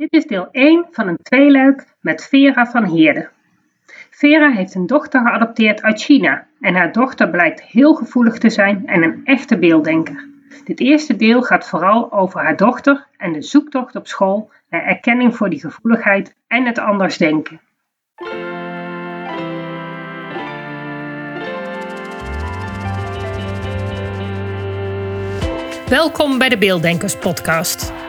Dit is deel 1 van een tweeluik met Vera van Heerden. Vera heeft een dochter geadopteerd uit China en haar dochter blijkt heel gevoelig te zijn en een echte beelddenker. Dit eerste deel gaat vooral over haar dochter en de zoektocht op school naar erkenning voor die gevoeligheid en het anders denken. Welkom bij de Beelddenkers podcast.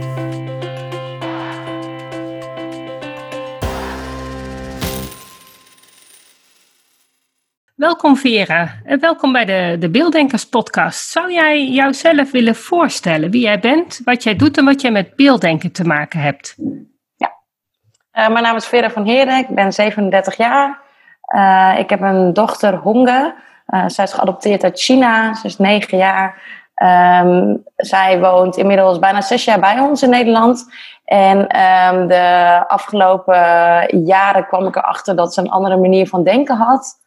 Welkom Vera en welkom bij de, de Beelddenkers podcast. Zou jij jouzelf willen voorstellen wie jij bent, wat jij doet en wat jij met beelddenken te maken hebt? Ja, uh, mijn naam is Vera van Heerden, ik ben 37 jaar. Uh, ik heb een dochter Honge, uh, zij is geadopteerd uit China, ze is 9 jaar. Um, zij woont inmiddels bijna 6 jaar bij ons in Nederland. En um, de afgelopen jaren kwam ik erachter dat ze een andere manier van denken had.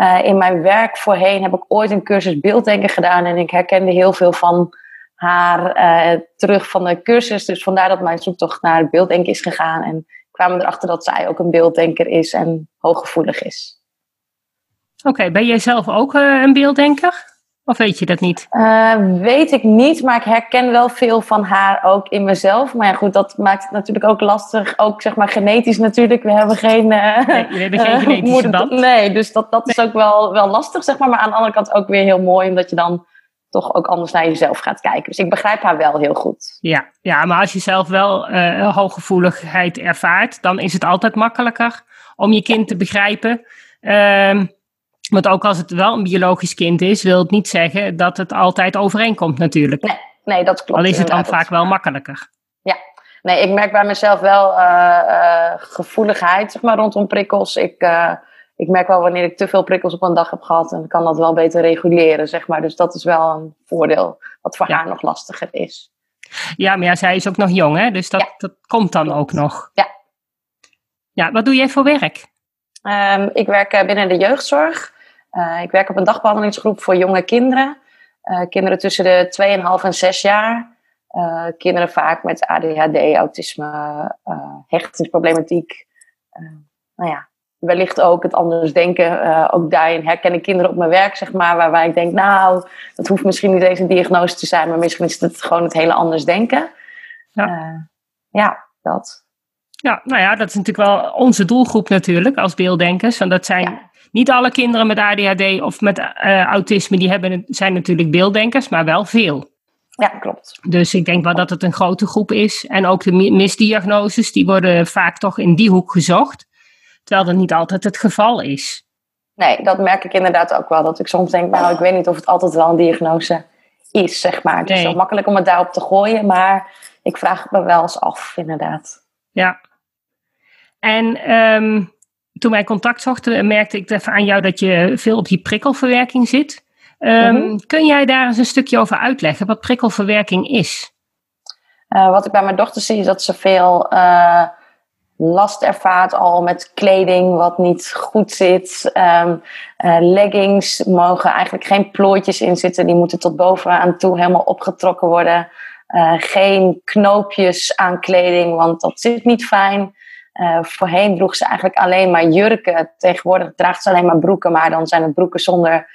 Uh, in mijn werk voorheen heb ik ooit een cursus beelddenken gedaan en ik herkende heel veel van haar uh, terug van de cursus. Dus vandaar dat mijn zoektocht naar beelddenken is gegaan. En kwamen erachter dat zij ook een beelddenker is en hooggevoelig is. Oké, ben jij zelf ook uh, een beelddenker? Of weet je dat niet? Uh, weet ik niet, maar ik herken wel veel van haar ook in mezelf. Maar ja, goed, dat maakt het natuurlijk ook lastig. Ook zeg maar genetisch natuurlijk. We hebben geen... Uh, nee, we hebben geen genetische band. Nee, dus dat, dat is ook wel, wel lastig, zeg maar. Maar aan de andere kant ook weer heel mooi, omdat je dan toch ook anders naar jezelf gaat kijken. Dus ik begrijp haar wel heel goed. Ja, ja maar als je zelf wel uh, hooggevoeligheid ervaart, dan is het altijd makkelijker om je kind te begrijpen. Uh, want ook als het wel een biologisch kind is, wil het niet zeggen dat het altijd overeenkomt natuurlijk. Nee, nee dat klopt. Al is het dan vaak wel makkelijker. Ja, nee, ik merk bij mezelf wel uh, uh, gevoeligheid zeg maar, rondom prikkels. Ik, uh, ik merk wel wanneer ik te veel prikkels op een dag heb gehad en kan dat wel beter reguleren, zeg maar. Dus dat is wel een voordeel wat voor ja. haar nog lastiger is. Ja, maar ja, zij is ook nog jong, hè? Dus dat, ja. dat komt dan ook nog. Ja. Ja, wat doe jij voor werk? Um, ik werk binnen de jeugdzorg. Uh, ik werk op een dagbehandelingsgroep voor jonge kinderen. Uh, kinderen tussen de 2,5 en 6 jaar. Uh, kinderen vaak met ADHD, autisme, hechtingsproblematiek. nou ja, wellicht ook het anders denken. ook daarin herken ik kinderen op mijn werk, zeg maar, waarbij ik denk, nou, dat hoeft misschien niet eens een diagnose te zijn, maar misschien is het gewoon het hele anders denken. Ja, ja dat. Ja, nou ja, dat is natuurlijk wel onze doelgroep natuurlijk als beelddenkers. Want dat zijn ja. Niet alle kinderen met ADHD of met uh, autisme, die hebben, zijn natuurlijk beelddenkers, maar wel veel. Ja, klopt. Dus ik denk wel dat het een grote groep is. En ook de misdiagnoses, die worden vaak toch in die hoek gezocht. Terwijl dat niet altijd het geval is. Nee, dat merk ik inderdaad ook wel. Dat ik soms denk, nou, ik weet niet of het altijd wel een diagnose is, zeg maar. Het nee. is zo makkelijk om het daarop te gooien, maar ik vraag me wel eens af, inderdaad. Ja, en um, toen wij contact zochten, merkte ik even aan jou dat je veel op die prikkelverwerking zit. Um, mm-hmm. Kun jij daar eens een stukje over uitleggen wat prikkelverwerking is? Uh, wat ik bij mijn dochter zie is dat ze veel uh, last ervaart al met kleding wat niet goed zit. Um, uh, leggings mogen eigenlijk geen plooitjes in zitten. Die moeten tot bovenaan toe helemaal opgetrokken worden. geen knoopjes aan kleding, want dat zit niet fijn. Uh, voorheen droeg ze eigenlijk alleen maar jurken. Tegenwoordig draagt ze alleen maar broeken, maar dan zijn het broeken zonder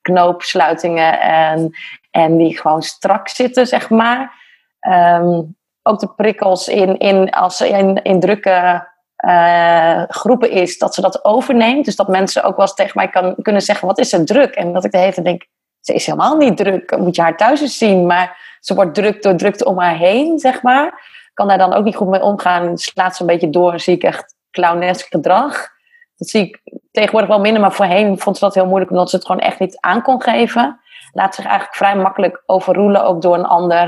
knoopsluitingen en, en die gewoon strak zitten, zeg maar. Um, ook de prikkels in, in, als ze in, drukke uh, groepen is, dat ze dat overneemt. Dus dat mensen ook wel eens tegen mij kan, kunnen zeggen: Wat is er druk? En dat ik de hele tijd denk: Ze is helemaal niet druk. Moet je haar thuis eens zien. Maar ze wordt druk door drukte om haar heen, zeg maar kan daar dan ook niet goed mee omgaan. Slaat ze een beetje door en zie ik echt clownesk gedrag. Dat zie ik tegenwoordig wel minder, maar voorheen vond ze dat heel moeilijk omdat ze het gewoon echt niet aan kon geven. Laat zich eigenlijk vrij makkelijk overroelen ook door een ander.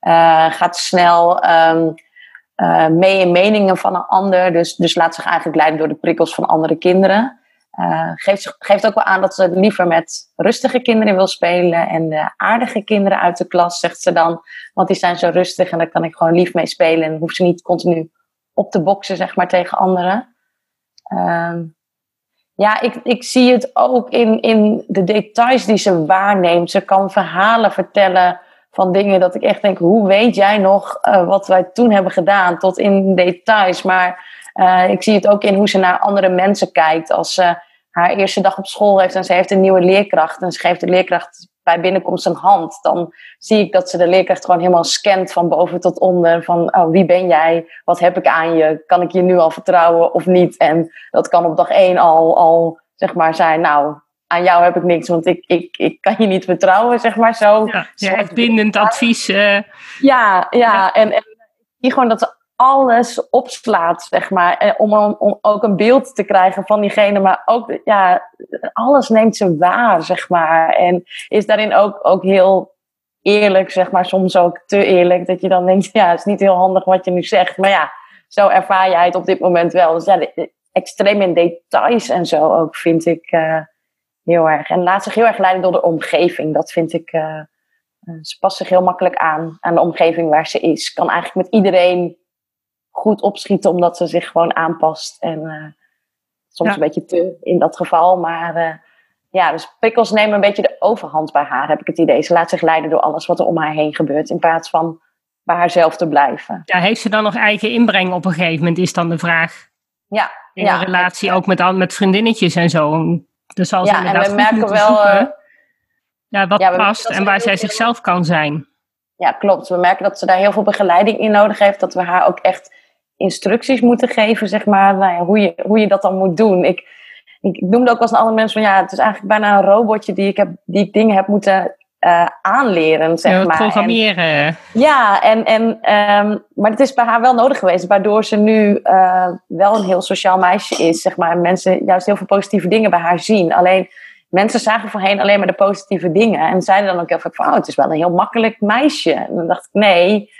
Uh, gaat snel um, uh, mee in meningen van een ander. Dus, dus laat zich eigenlijk leiden door de prikkels van andere kinderen. Uh, geeft, geeft ook wel aan dat ze liever met rustige kinderen wil spelen. En de aardige kinderen uit de klas, zegt ze dan. Want die zijn zo rustig en daar kan ik gewoon lief mee spelen. En hoeft ze niet continu op te boksen, zeg maar, tegen anderen. Uh, ja, ik, ik zie het ook in, in de details die ze waarneemt. Ze kan verhalen vertellen van dingen dat ik echt denk, hoe weet jij nog uh, wat wij toen hebben gedaan? Tot in details. Maar uh, ik zie het ook in hoe ze naar andere mensen kijkt. Als ze haar eerste dag op school heeft en ze heeft een nieuwe leerkracht. En ze geeft de leerkracht bij binnenkomst een hand. Dan zie ik dat ze de leerkracht gewoon helemaal scant van boven tot onder. Van oh, wie ben jij? Wat heb ik aan je? Kan ik je nu al vertrouwen of niet? En dat kan op dag één al, al zeg maar zijn. Nou, aan jou heb ik niks, want ik, ik, ik kan je niet vertrouwen, zeg maar zo. Ja, je bindend advies. Uh... Ja, ja, en, en zie gewoon dat ze alles opslaat, zeg maar. Om, om ook een beeld te krijgen van diegene, maar ook, ja, alles neemt ze waar, zeg maar. En is daarin ook, ook heel eerlijk, zeg maar, soms ook te eerlijk, dat je dan denkt, ja, het is niet heel handig wat je nu zegt. Maar ja, zo ervaar jij het op dit moment wel. Dus extreem in details en zo ook, vind ik uh, heel erg. En laat zich heel erg leiden door de omgeving. Dat vind ik, uh, ze past zich heel makkelijk aan, aan de omgeving waar ze is. Kan eigenlijk met iedereen goed opschieten, omdat ze zich gewoon aanpast. En uh, soms een beetje te in dat geval. Maar uh, ja, dus prikkels nemen een beetje de overhand bij haar, heb ik het idee. Ze laat zich leiden door alles wat er om haar heen gebeurt, in plaats van bij haarzelf te blijven. Ja, heeft ze dan nog eigen inbreng op een gegeven moment, is dan de vraag. Ja. In ja, een relatie ook met, met vriendinnetjes en zo. Dus als ja, en we merken wel. Zoeken, uh, ja, wat ja, past en waar zij zichzelf kan zijn. Ja, klopt. We merken dat ze daar heel veel begeleiding in nodig heeft. Dat we haar ook echt instructies moeten geven, zeg maar, nou ja, hoe, je, hoe je dat dan moet doen. Ik, ik, ik noemde ook als een andere mensen van ja, het is eigenlijk bijna een robotje die ik, heb, die ik dingen heb moeten uh, aanleren, zeg ja, maar. Programmeren. En, ja, en, en, um, maar het is bij haar wel nodig geweest, waardoor ze nu uh, wel een heel sociaal meisje is, zeg maar. En mensen juist heel veel positieve dingen bij haar zien. Alleen mensen zagen voorheen alleen maar de positieve dingen en zeiden dan ook heel vaak van, oh, het is wel een heel makkelijk meisje. En dan dacht ik, nee,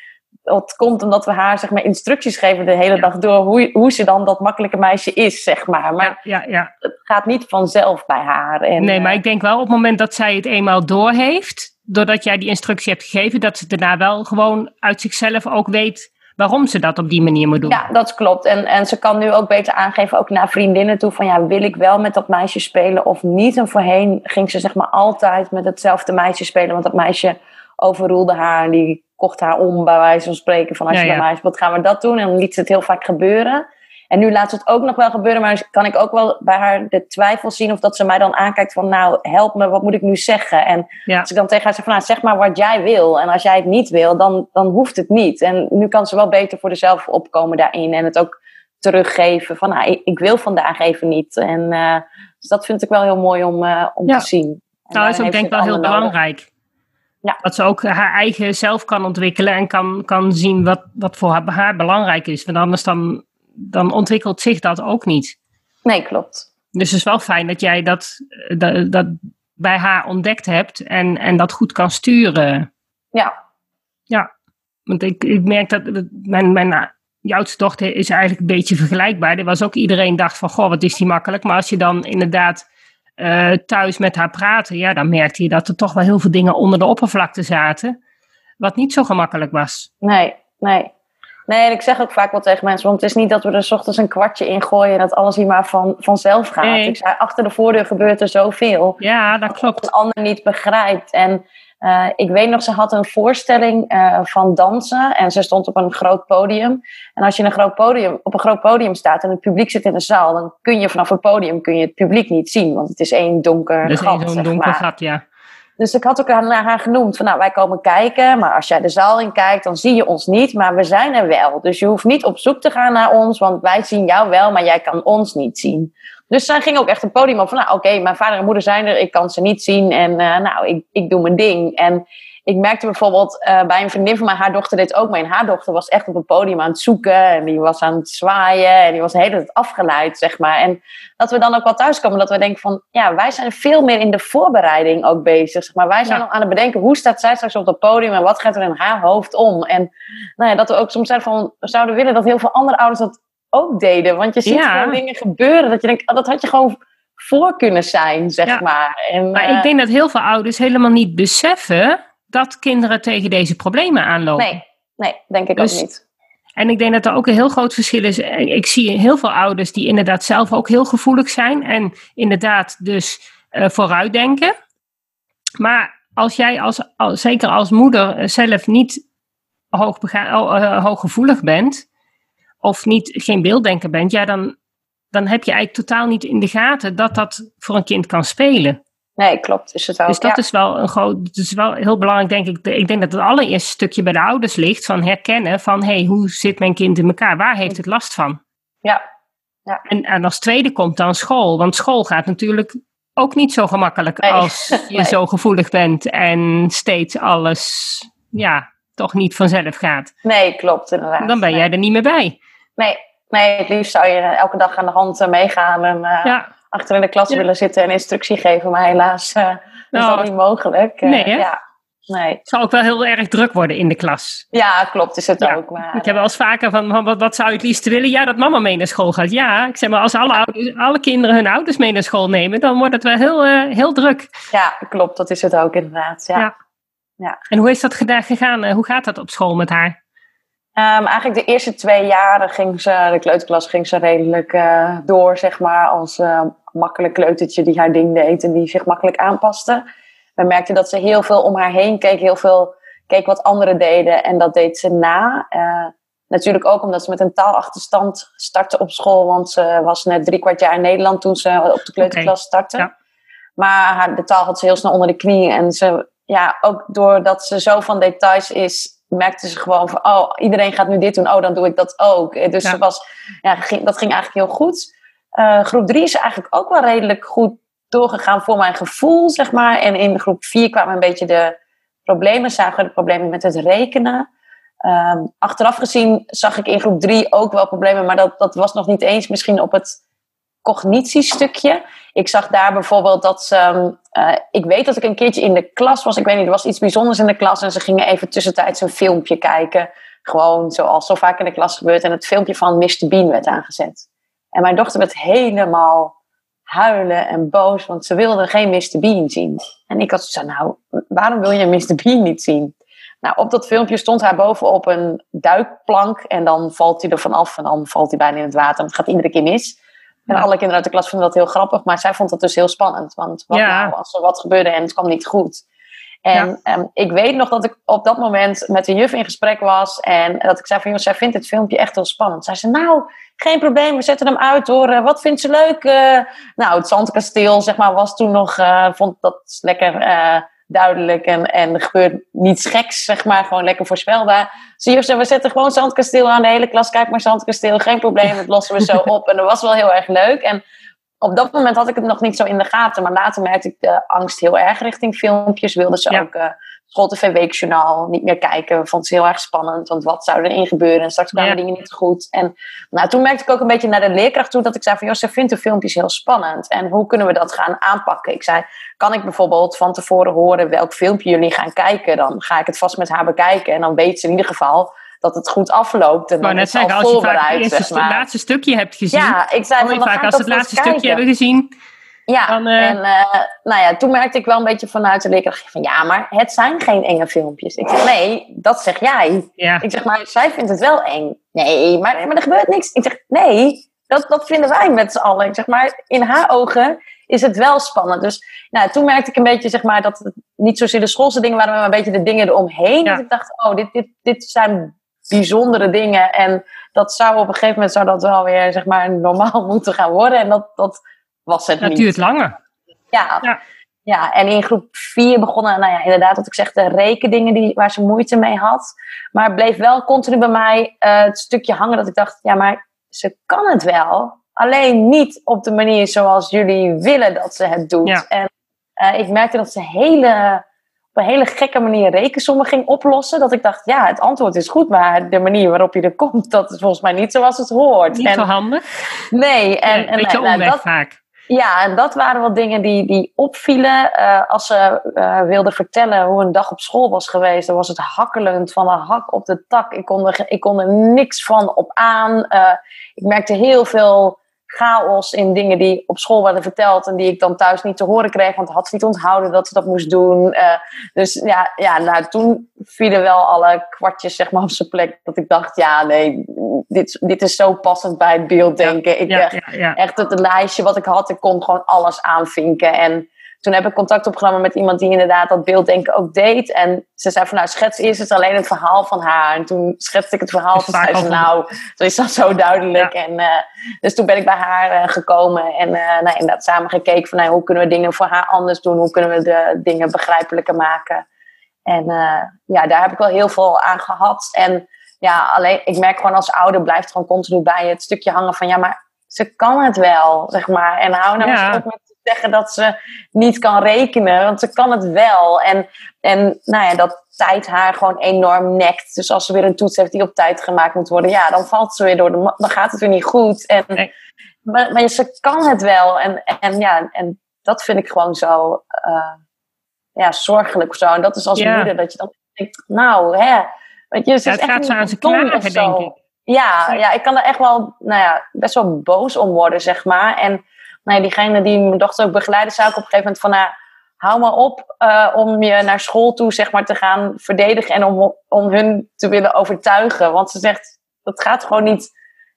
het komt omdat we haar zeg maar, instructies geven de hele dag door hoe, hoe ze dan dat makkelijke meisje is, zeg maar. Maar ja, ja, het gaat niet vanzelf bij haar. En, nee, maar ik denk wel op het moment dat zij het eenmaal doorheeft, doordat jij die instructie hebt gegeven, dat ze daarna wel gewoon uit zichzelf ook weet waarom ze dat op die manier moet doen. Ja, dat klopt. En, en ze kan nu ook beter aangeven, ook naar vriendinnen toe, van ja, wil ik wel met dat meisje spelen of niet? En voorheen ging ze zeg maar altijd met hetzelfde meisje spelen, want dat meisje overroelde haar en die kocht haar om, bij wijze van spreken. Van als je ja, bij mij speelt, gaan we dat doen. En dan liet ze het heel vaak gebeuren. En nu laat ze het ook nog wel gebeuren, maar kan ik ook wel bij haar de twijfel zien of dat ze mij dan aankijkt van, nou, help me, wat moet ik nu zeggen? En als ik dan tegen haar zeg van, nou, zeg maar wat jij wil. En als jij het niet wil, dan, dan hoeft het niet. En nu kan ze wel beter voor zichzelf opkomen daarin en het ook teruggeven van, nou, ik, ik wil vandaag even niet. En uh, dus dat vind ik wel heel mooi om, uh, om ja. te zien. En nou, dat is ook denk ik wel heel belangrijk. Ja. Dat ze ook haar eigen zelf kan ontwikkelen en kan, kan zien wat, wat voor haar, haar belangrijk is. Want anders dan, dan ontwikkelt zich dat ook niet. Nee, klopt. Dus het is wel fijn dat jij dat, dat, dat bij haar ontdekt hebt en, en dat goed kan sturen. Ja. Ja, want ik, ik merk dat mijn, mijn oudste dochter is eigenlijk een beetje vergelijkbaar. Er was ook iedereen dacht van, goh, wat is die makkelijk. Maar als je dan inderdaad uh, thuis met haar praten, ja, dan merkte je dat er toch wel heel veel dingen onder de oppervlakte zaten. Wat niet zo gemakkelijk was. Nee, nee. Nee, en ik zeg ook vaak wel tegen mensen, want het is niet dat we er s ochtends een kwartje in gooien en dat alles hier maar van, vanzelf gaat. Nee. Ik zei, achter de voordeur gebeurt er zoveel. Ja, dat klopt. Dat een ander niet begrijpt. En uh, ik weet nog, ze had een voorstelling uh, van dansen en ze stond op een groot podium. En als je een groot podium, op een groot podium staat en het publiek zit in de zaal, dan kun je vanaf het podium kun je het publiek niet zien, want het is één donker dus gat. Zo'n donker gat, ja. Dus ik had ook naar haar genoemd van nou wij komen kijken, maar als jij de zaal in kijkt dan zie je ons niet, maar we zijn er wel. Dus je hoeft niet op zoek te gaan naar ons, want wij zien jou wel, maar jij kan ons niet zien. Dus zij ging ook echt een podium op van, nou oké, okay, mijn vader en moeder zijn er, ik kan ze niet zien en uh, nou, ik, ik doe mijn ding. En ik merkte bijvoorbeeld uh, bij een vriendin van mij, haar dochter deed ook mee. En haar dochter was echt op het podium aan het zoeken. En die was aan het zwaaien. En die was de hele tijd afgeleid, zeg maar. En dat we dan ook wel thuiskomen, dat we denken van... Ja, wij zijn veel meer in de voorbereiding ook bezig. Zeg maar wij zijn al aan het bedenken, hoe staat zij straks op het podium? En wat gaat er in haar hoofd om? En nou ja, dat we ook soms zijn van, we zouden willen dat heel veel andere ouders dat ook deden. Want je ziet gewoon dingen gebeuren dat je denkt, oh, dat had je gewoon voor kunnen zijn, zeg maar. En, maar ik eh, denk dat heel veel ouders helemaal niet beseffen dat kinderen tegen deze problemen aanlopen. Nee, nee denk ik ook dus niet. En ik denk dat er ook een heel groot verschil is. Ik zie heel veel ouders die inderdaad zelf ook heel gevoelig zijn en inderdaad dus uh, vooruitdenken. Maar als jij als, zeker als moeder eh, zelf niet uh, hooggevoelig bent of niet, geen beelddenker bent, ja, dan, dan heb je eigenlijk totaal niet in de gaten dat dat voor een kind kan spelen. Nee, klopt. Is het ook, dus dat is wel een groot, dat is wel heel belangrijk, denk ik. Ik denk dat het allereerste stukje bij de ouders ligt van herkennen van hey, hoe zit mijn kind in elkaar? Waar heeft het last van? Ja. ja. En, en als tweede komt dan school, want school gaat natuurlijk ook niet zo gemakkelijk als je zo gevoelig bent en steeds alles, ja, toch niet vanzelf gaat. Nee, klopt inderdaad. Dan ben jij er niet meer bij. Nee, nee, het liefst zou je elke dag aan de hand eh, meegaan en ja achter in de klas willen zitten en instructie geven. Maar helaas uh, is dat niet mogelijk. Nee, ja. Nee. Het zal ook wel heel erg druk worden in de klas. Ja, klopt, is het ook. Maar, ik heb wel eens vaker van, wat, wat zou je het liefst willen? Ja, dat mama mee naar school gaat. Ja, ik zeg maar, als alle, ouders, alle kinderen hun ouders mee naar school nemen, dan wordt het wel heel, uh, heel druk. Ja, klopt, dat is het ook inderdaad. Ja. ja. En hoe is dat gegaan? Hoe gaat dat op school met haar? Um, eigenlijk de eerste twee jaren ging ze, de kleuterklas ging ze redelijk uh, door, zeg maar, als uh, makkelijk kleutertje die haar ding deed en die zich makkelijk aanpaste. We merkten dat ze heel veel om haar heen keek, heel veel keek wat anderen deden en dat deed ze na. Uh, natuurlijk ook omdat ze met een taalachterstand startte op school, want ze was net drie kwart jaar in Nederland toen ze op de kleuterklas startte. Ja. Maar haar, de taal had ze heel snel onder de knie en ze, ja, ook doordat ze zo van details is, merkte ze gewoon van, oh, iedereen gaat nu dit doen, oh, dan doe ik dat ook. Dus ja. was, ja, ging, dat ging eigenlijk heel goed. Uh, groep drie is eigenlijk ook wel redelijk goed doorgegaan voor mijn gevoel, zeg maar. En in groep vier kwamen een beetje de problemen, zagen we de problemen met het rekenen. Um, achteraf gezien zag ik in groep drie ook wel problemen, maar dat, dat was nog niet eens misschien op het cognitiestukje. Ik zag daar bijvoorbeeld dat ze. Uh, ik weet dat ik een keertje in de klas was. Ik weet niet, er was iets bijzonders in de klas. En ze gingen even tussentijds een filmpje kijken. Gewoon zoals zo vaak in de klas gebeurt. En het filmpje van Mr. Bean werd aangezet. En mijn dochter werd helemaal huilen en boos. Want ze wilde geen Mr. Bean zien. En ik had zo nou, waarom wil je Mr. Bean niet zien? Nou, op dat filmpje stond hij bovenop een duikplank. En dan valt hij er vanaf. En dan valt hij bijna in het water. Het gaat iedere keer mis. En alle kinderen uit de klas vonden dat heel grappig, maar zij vond dat dus heel spannend. Want wat nou als er wat gebeurde en het kwam niet goed? En ja. um, ik weet nog dat ik op dat moment met de juf in gesprek was. En dat ik zei van, joh, zij vindt het filmpje echt heel spannend. Zij zei, nou, geen probleem, we zetten hem uit hoor. Uh, wat vindt ze leuk? Uh, nou, het Zandkasteel, zeg maar, was toen nog, uh, vond dat lekker duidelijk en, en er gebeurt niets geks, zeg maar, gewoon lekker voorspelbaar. Zie je, we zetten gewoon Zandkasteel aan, de hele klas kijk maar Zandkasteel, geen probleem, dat lossen we zo op. En dat was wel heel erg leuk. En op dat moment had ik het nog niet zo in de gaten, maar later merkte ik de angst heel erg richting filmpjes. Wilde ze ook uh, School Weekjournaal niet meer kijken. Vond ze heel erg spannend, want wat zou erin gebeuren? En straks kwamen dingen niet goed. En nou, toen merkte ik ook een beetje naar de leerkracht toe dat ik zei van, Jos, ze vindt de filmpjes heel spannend. En hoe kunnen we dat gaan aanpakken? Ik zei, kan ik bijvoorbeeld van tevoren horen welk filmpje jullie gaan kijken? Dan ga ik het vast met haar bekijken en dan weet ze in ieder geval dat het goed afloopt. En maar net zeggen, als je vaak het laatste stukje hebt gezien. Ja, ik zei van, vaak als het laatste stukje hebben gezien. Ja, dan, uh... en uh, nou ja, toen merkte ik wel een beetje vanuit de leerkracht van ja, maar het zijn geen enge filmpjes. Ik zeg nee, dat zeg jij. Ja. Ik zeg maar, zij vindt het wel eng. Nee, maar, maar er gebeurt niks. Ik zeg nee, dat, dat vinden wij met z'n allen. Ik zeg maar, in haar ogen is het wel spannend. Dus nou, toen merkte ik een beetje zeg maar, dat het niet zozeer de schoolse dingen waren, maar een beetje de dingen eromheen. Ja. Dat ik dacht, oh, dit, dit, dit zijn bijzondere dingen. En dat zou op een gegeven moment zou dat wel weer zeg maar, normaal moeten gaan worden. En dat, dat was het dat niet. duurt langer. Ja, ja. ja. en in groep 4 begonnen, nou ja, inderdaad, wat ik zeg, de rekendingen die, waar ze moeite mee had. Maar het bleef wel continu bij mij uh, het stukje hangen dat ik dacht, ja, maar ze kan het wel. Alleen niet op de manier zoals jullie willen dat ze het doet. Ja. En uh, ik merkte dat ze hele een hele gekke manier rekensommen ging oplossen. Dat ik dacht, ja, het antwoord is goed, maar de manier waarop je er komt, dat is volgens mij niet zoals het hoort. Niet en, zo handig. Nee, en, een beetje nou, dat, vaak. Ja, en dat waren wel dingen die, die opvielen. Eh, als ze uh, wilde vertellen hoe een dag op school was geweest, dan was het hakkelend van een hak op de tak. Ik kon er, ik kon er niks van op aan. Uh, ik merkte heel veel chaos in dingen die op school werden verteld en die ik dan thuis niet te horen kreeg, want had ze niet onthouden dat ze dat moest doen. Uh, dus ja, ja nou, toen vielen wel alle kwartjes zeg maar, op zijn plek. Dat ik dacht, ja, nee, dit, dit is zo passend bij het beelddenken. Ja, ik, ja, ja, ja. echt het lijstje wat ik had, ik kon gewoon alles aanvinken. En toen heb ik contact opgenomen met iemand die inderdaad dat beelddenken ook deed. En ze zei van nou, schets eerst eens alleen het verhaal van haar. En toen schetste ik het verhaal. Ze al nou, zo is dat zo duidelijk. En, uh, dus toen ben ik bij haar uh, gekomen. En uh, nou, inderdaad samen gekeken van nou, hoe kunnen we dingen voor haar anders doen. Hoe kunnen we de dingen begrijpelijker maken. En ja, daar heb ik wel heel veel aan gehad. En ja, alleen ik merk gewoon als ouder blijft gewoon continu bij het stukje hangen van ja, maar ze kan het wel, zeg maar. En hou nou Ja. eens op met zeggen dat ze niet kan rekenen, want ze kan het wel. En, en nou ja, dat tijd haar gewoon enorm nekt. Dus als ze weer een toets heeft die op tijd gemaakt moet worden, ja, dan valt ze weer door de dan gaat het weer niet goed. En, Nee. maar, maar ze kan het wel. En, en ja, en dat vind ik gewoon zo uh, ja, zorgelijk of zo. En dat is als Ja. moeder dat je dan denkt, nou, hè. Weet je, ze Ja, is het echt gaat zo niet aan zo. denk ik. Ja, ja, ik kan er echt wel, nou ja, best wel boos om worden, zeg maar. En ja, diegene die mijn dochter ook begeleidde, zei ook op een gegeven moment van, nou, hou maar op uh, om je naar school toe, zeg maar, te gaan verdedigen en om, om hun te willen overtuigen. Want ze zegt, dat gaat gewoon niet,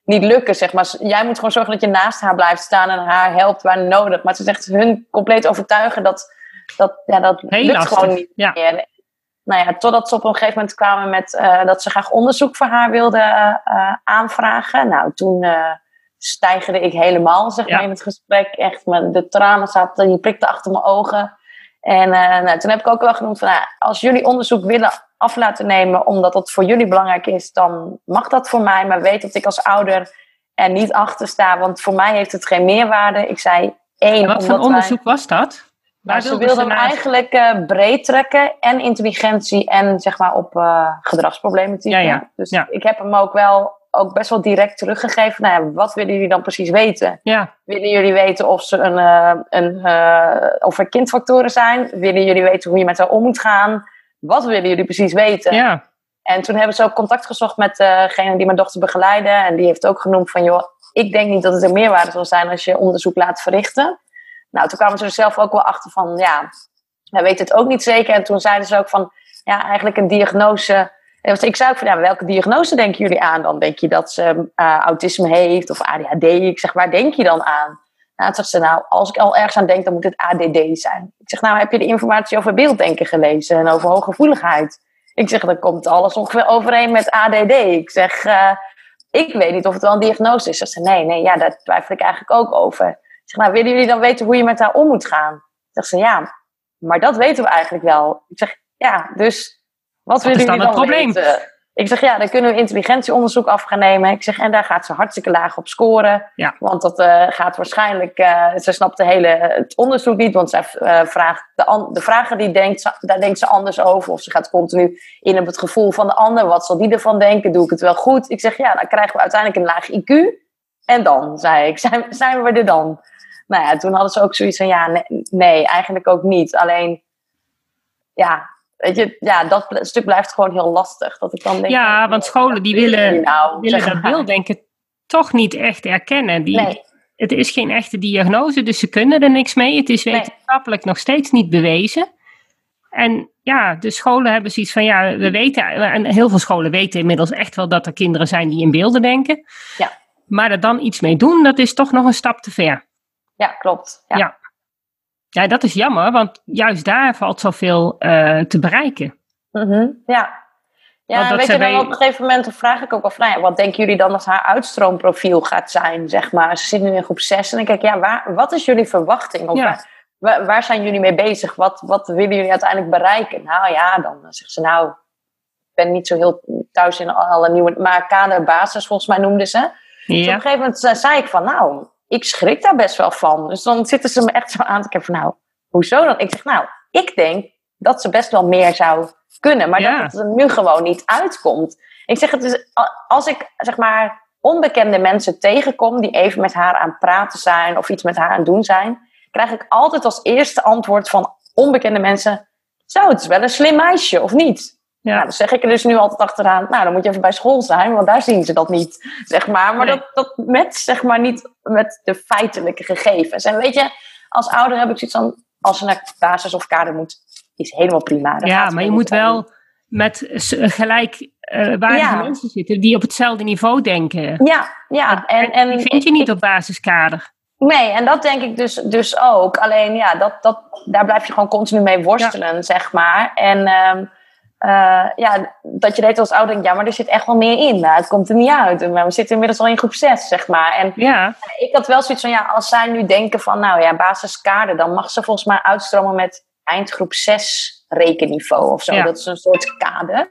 niet lukken, zeg maar. Jij moet gewoon zorgen dat je naast haar blijft staan en haar helpt waar nodig. Maar ze zegt, hun compleet overtuigen, dat, dat, ja, dat Heel lukt lastig, gewoon niet ja. meer. Nou ja, totdat ze op een gegeven moment kwamen met uh, dat ze graag onderzoek voor haar wilden uh, aanvragen. Nou, toen stijgerde ik helemaal, zeg Ja. maar, in het gesprek. Echt, met de tranen zaten, die prikten achter mijn ogen. En uh, nou, toen heb ik ook wel genoemd van, nou, als jullie onderzoek willen af laten nemen, omdat dat voor jullie belangrijk is, dan mag dat voor mij. Maar weet dat ik als ouder er niet achter sta, want voor mij heeft het geen meerwaarde. Ik zei één, Wat voor onderzoek was dat? wij, Waar nou, ze wilden hem eigenlijk uh, breed trekken en intelligentie en zeg maar op uh, gedragsproblematiek. Ja, ja, Dus ja. ik heb hem ook wel ook best wel direct teruggegeven. Nou ja, wat willen jullie dan precies weten? Ja, Willen jullie weten of, ze een, uh, een, uh, of er kindfactoren zijn? Willen jullie weten hoe je met haar om moet gaan? Wat willen jullie precies weten? ja. En toen hebben ze ook contact gezocht met degene die mijn dochter begeleidde. En die heeft ook genoemd van, joh, ik denk niet dat het een meerwaarde zal zijn als je onderzoek laat verrichten. Nou, toen kwamen ze er zelf ook wel achter van, ja, wij weten het ook niet zeker. En toen zeiden ze ook van, ja, eigenlijk een diagnose... Ik zei ook van, ja, welke diagnose denken jullie aan dan? Denk je dat ze uh, autisme heeft of ADHD? Ik zeg, waar denk je dan aan? Nou, zegt ze, nou, als ik al ergens aan denk, dan moet het ADD zijn. Ik zeg, nou, heb je de informatie over beelddenken gelezen en over hooggevoeligheid? Ik zeg, dan komt alles ongeveer overeen met ADD. Ik zeg, uh, ik weet niet of het wel een diagnose is. Ze zegt, nee, nee, ja, daar twijfel ik eigenlijk ook over. Ik zeg, nou, willen jullie dan weten hoe je met haar om moet gaan? Zegt ze, ja, maar dat weten we eigenlijk wel. Ik zeg, ja, dus wat willen dan jullie dan het probleem? weten? Ik zeg, ja, dan kunnen we intelligentieonderzoek af gaan nemen. Ik zeg, en daar gaat ze hartstikke laag op scoren. Ja. Want dat uh, gaat waarschijnlijk... Uh, ze snapt de hele, het onderzoek niet, want zij uh, vraagt de, an, de vragen die denkt, daar denkt ze anders over. Of ze gaat continu in op het gevoel van de ander. Wat zal die ervan denken? Doe ik het wel goed? Ik zeg, ja, dan krijgen we uiteindelijk een laag IQ. En dan, zei ik, zijn, zijn we er dan? Nou ja, toen hadden ze ook zoiets van, ja, nee, nee eigenlijk ook niet. Alleen, ja, weet je, ja, dat stuk blijft gewoon heel lastig. Dat ik dan denk, ja, want scholen die willen, nou, willen dat maar. beelddenken toch niet echt erkennen. Die, Nee. Het is geen echte diagnose, dus ze kunnen er niks mee. Het is Nee. wetenschappelijk nog steeds niet bewezen. En ja, de scholen hebben zoiets van, ja, we weten, en heel veel scholen weten inmiddels echt wel dat er kinderen zijn die in beelden denken. Ja. Maar er dan iets mee doen, dat is toch nog een stap te ver. Ja, klopt. Ja. Ja. Ja, dat is jammer, want juist daar valt zoveel uh, te bereiken. Mhm, ja. Ja, weet je, dan bij- op een gegeven moment dan vraag ik ook wel nou ja, wat denken jullie dan dat haar uitstroomprofiel gaat zijn, zeg maar. Ze zit nu in groep 6 en dan kijk ik, ja, waar, wat is jullie verwachting? Of Ja. waar, zijn jullie mee bezig? Wat, wat willen jullie uiteindelijk bereiken? Nou ja, dan zegt ze, nou, ik ben niet zo heel thuis in alle nieuwe, maar kaderbasis volgens mij noemden ze. Dus op een gegeven moment zei ik van, nou, ik schrik daar best wel van. Dus dan zitten ze me echt zo aan te kijken van, nou, hoezo dan? Ik zeg, nou, ik denk dat ze best wel meer zou kunnen. Maar dat het er nu gewoon niet uitkomt. Ik zeg het dus, als ik zeg maar onbekende mensen tegenkom die even met haar aan het praten zijn of iets met haar aan het doen zijn, krijg ik altijd als eerste antwoord van onbekende mensen: Zo, het is wel een slim meisje, of niet? Ja. Nou, dan zeg ik er dus nu altijd achteraan, nou dan moet je even bij school zijn, want daar zien ze dat niet, zeg maar. Maar dat, dat met, zeg maar, niet met de feitelijke gegevens. En weet je, als ouder heb ik zoiets van, als ze naar basis of kader moet, is helemaal prima. ja, maar je moet wel met gelijk uh, ja. mensen zitten die op hetzelfde niveau denken. Ja, ja. En, en, die vind je niet op basiskader. Nee, en dat denk ik dus, dus ook. Alleen ja, dat, dat, daar blijf je gewoon continu mee worstelen, zeg maar. En um, uh, ja, dat je deed als ouder denkt, ja, maar er zit echt wel meer in. Nou, het komt er niet uit. Maar we zitten inmiddels al in groep 6, zeg maar. En ja. ik had wel zoiets van, ja, als zij nu denken van, nou ja, basiskader, dan mag ze volgens mij uitstromen met eindgroep 6 rekenniveau of zo. Dat is een soort kader.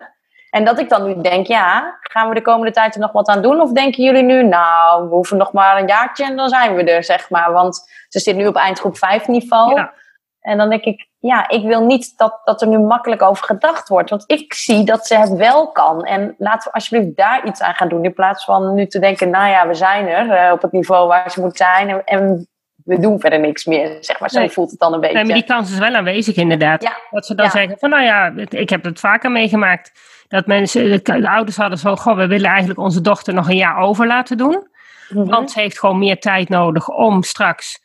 En dat ik dan nu denk, ja, gaan we de komende tijd er nog wat aan doen? Of denken jullie nu, nou, we hoeven nog maar een jaartje en dan zijn we er, zeg maar. Want ze zit nu op eindgroep 5 niveau. Ja. En dan denk ik, ja, ik wil niet dat, dat er nu makkelijk over gedacht wordt. Want ik zie dat ze het wel kan. En laten we alsjeblieft daar iets aan gaan doen. In plaats van nu te denken, nou ja, we zijn er uh, op het niveau waar ze moet zijn. En, en, we doen verder niks meer, zeg maar. Zo voelt het dan een beetje. Nee, maar die kans is wel aanwezig inderdaad. Ja. Dat ze dan zeggen van, nou ja, ik heb het vaker meegemaakt. Dat mensen, de, ouders hadden zo, goh, we willen eigenlijk onze dochter nog een jaar over laten doen. Mhm. Want ze heeft gewoon meer tijd nodig om straks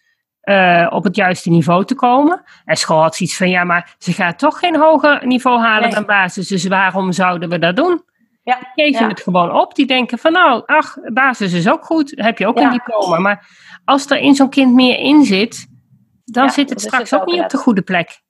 uh, op het juiste niveau te komen. En school had zoiets van, ja, maar ze gaat toch geen hoger niveau halen dan basis. Dus waarom zouden we dat doen? Ja, geven ja. het gewoon op. Die denken van, nou, ach, basis is ook goed. Heb je ook een diploma. Maar als er in zo'n kind meer in zit, dan zit het straks ook, niet op de goede plek.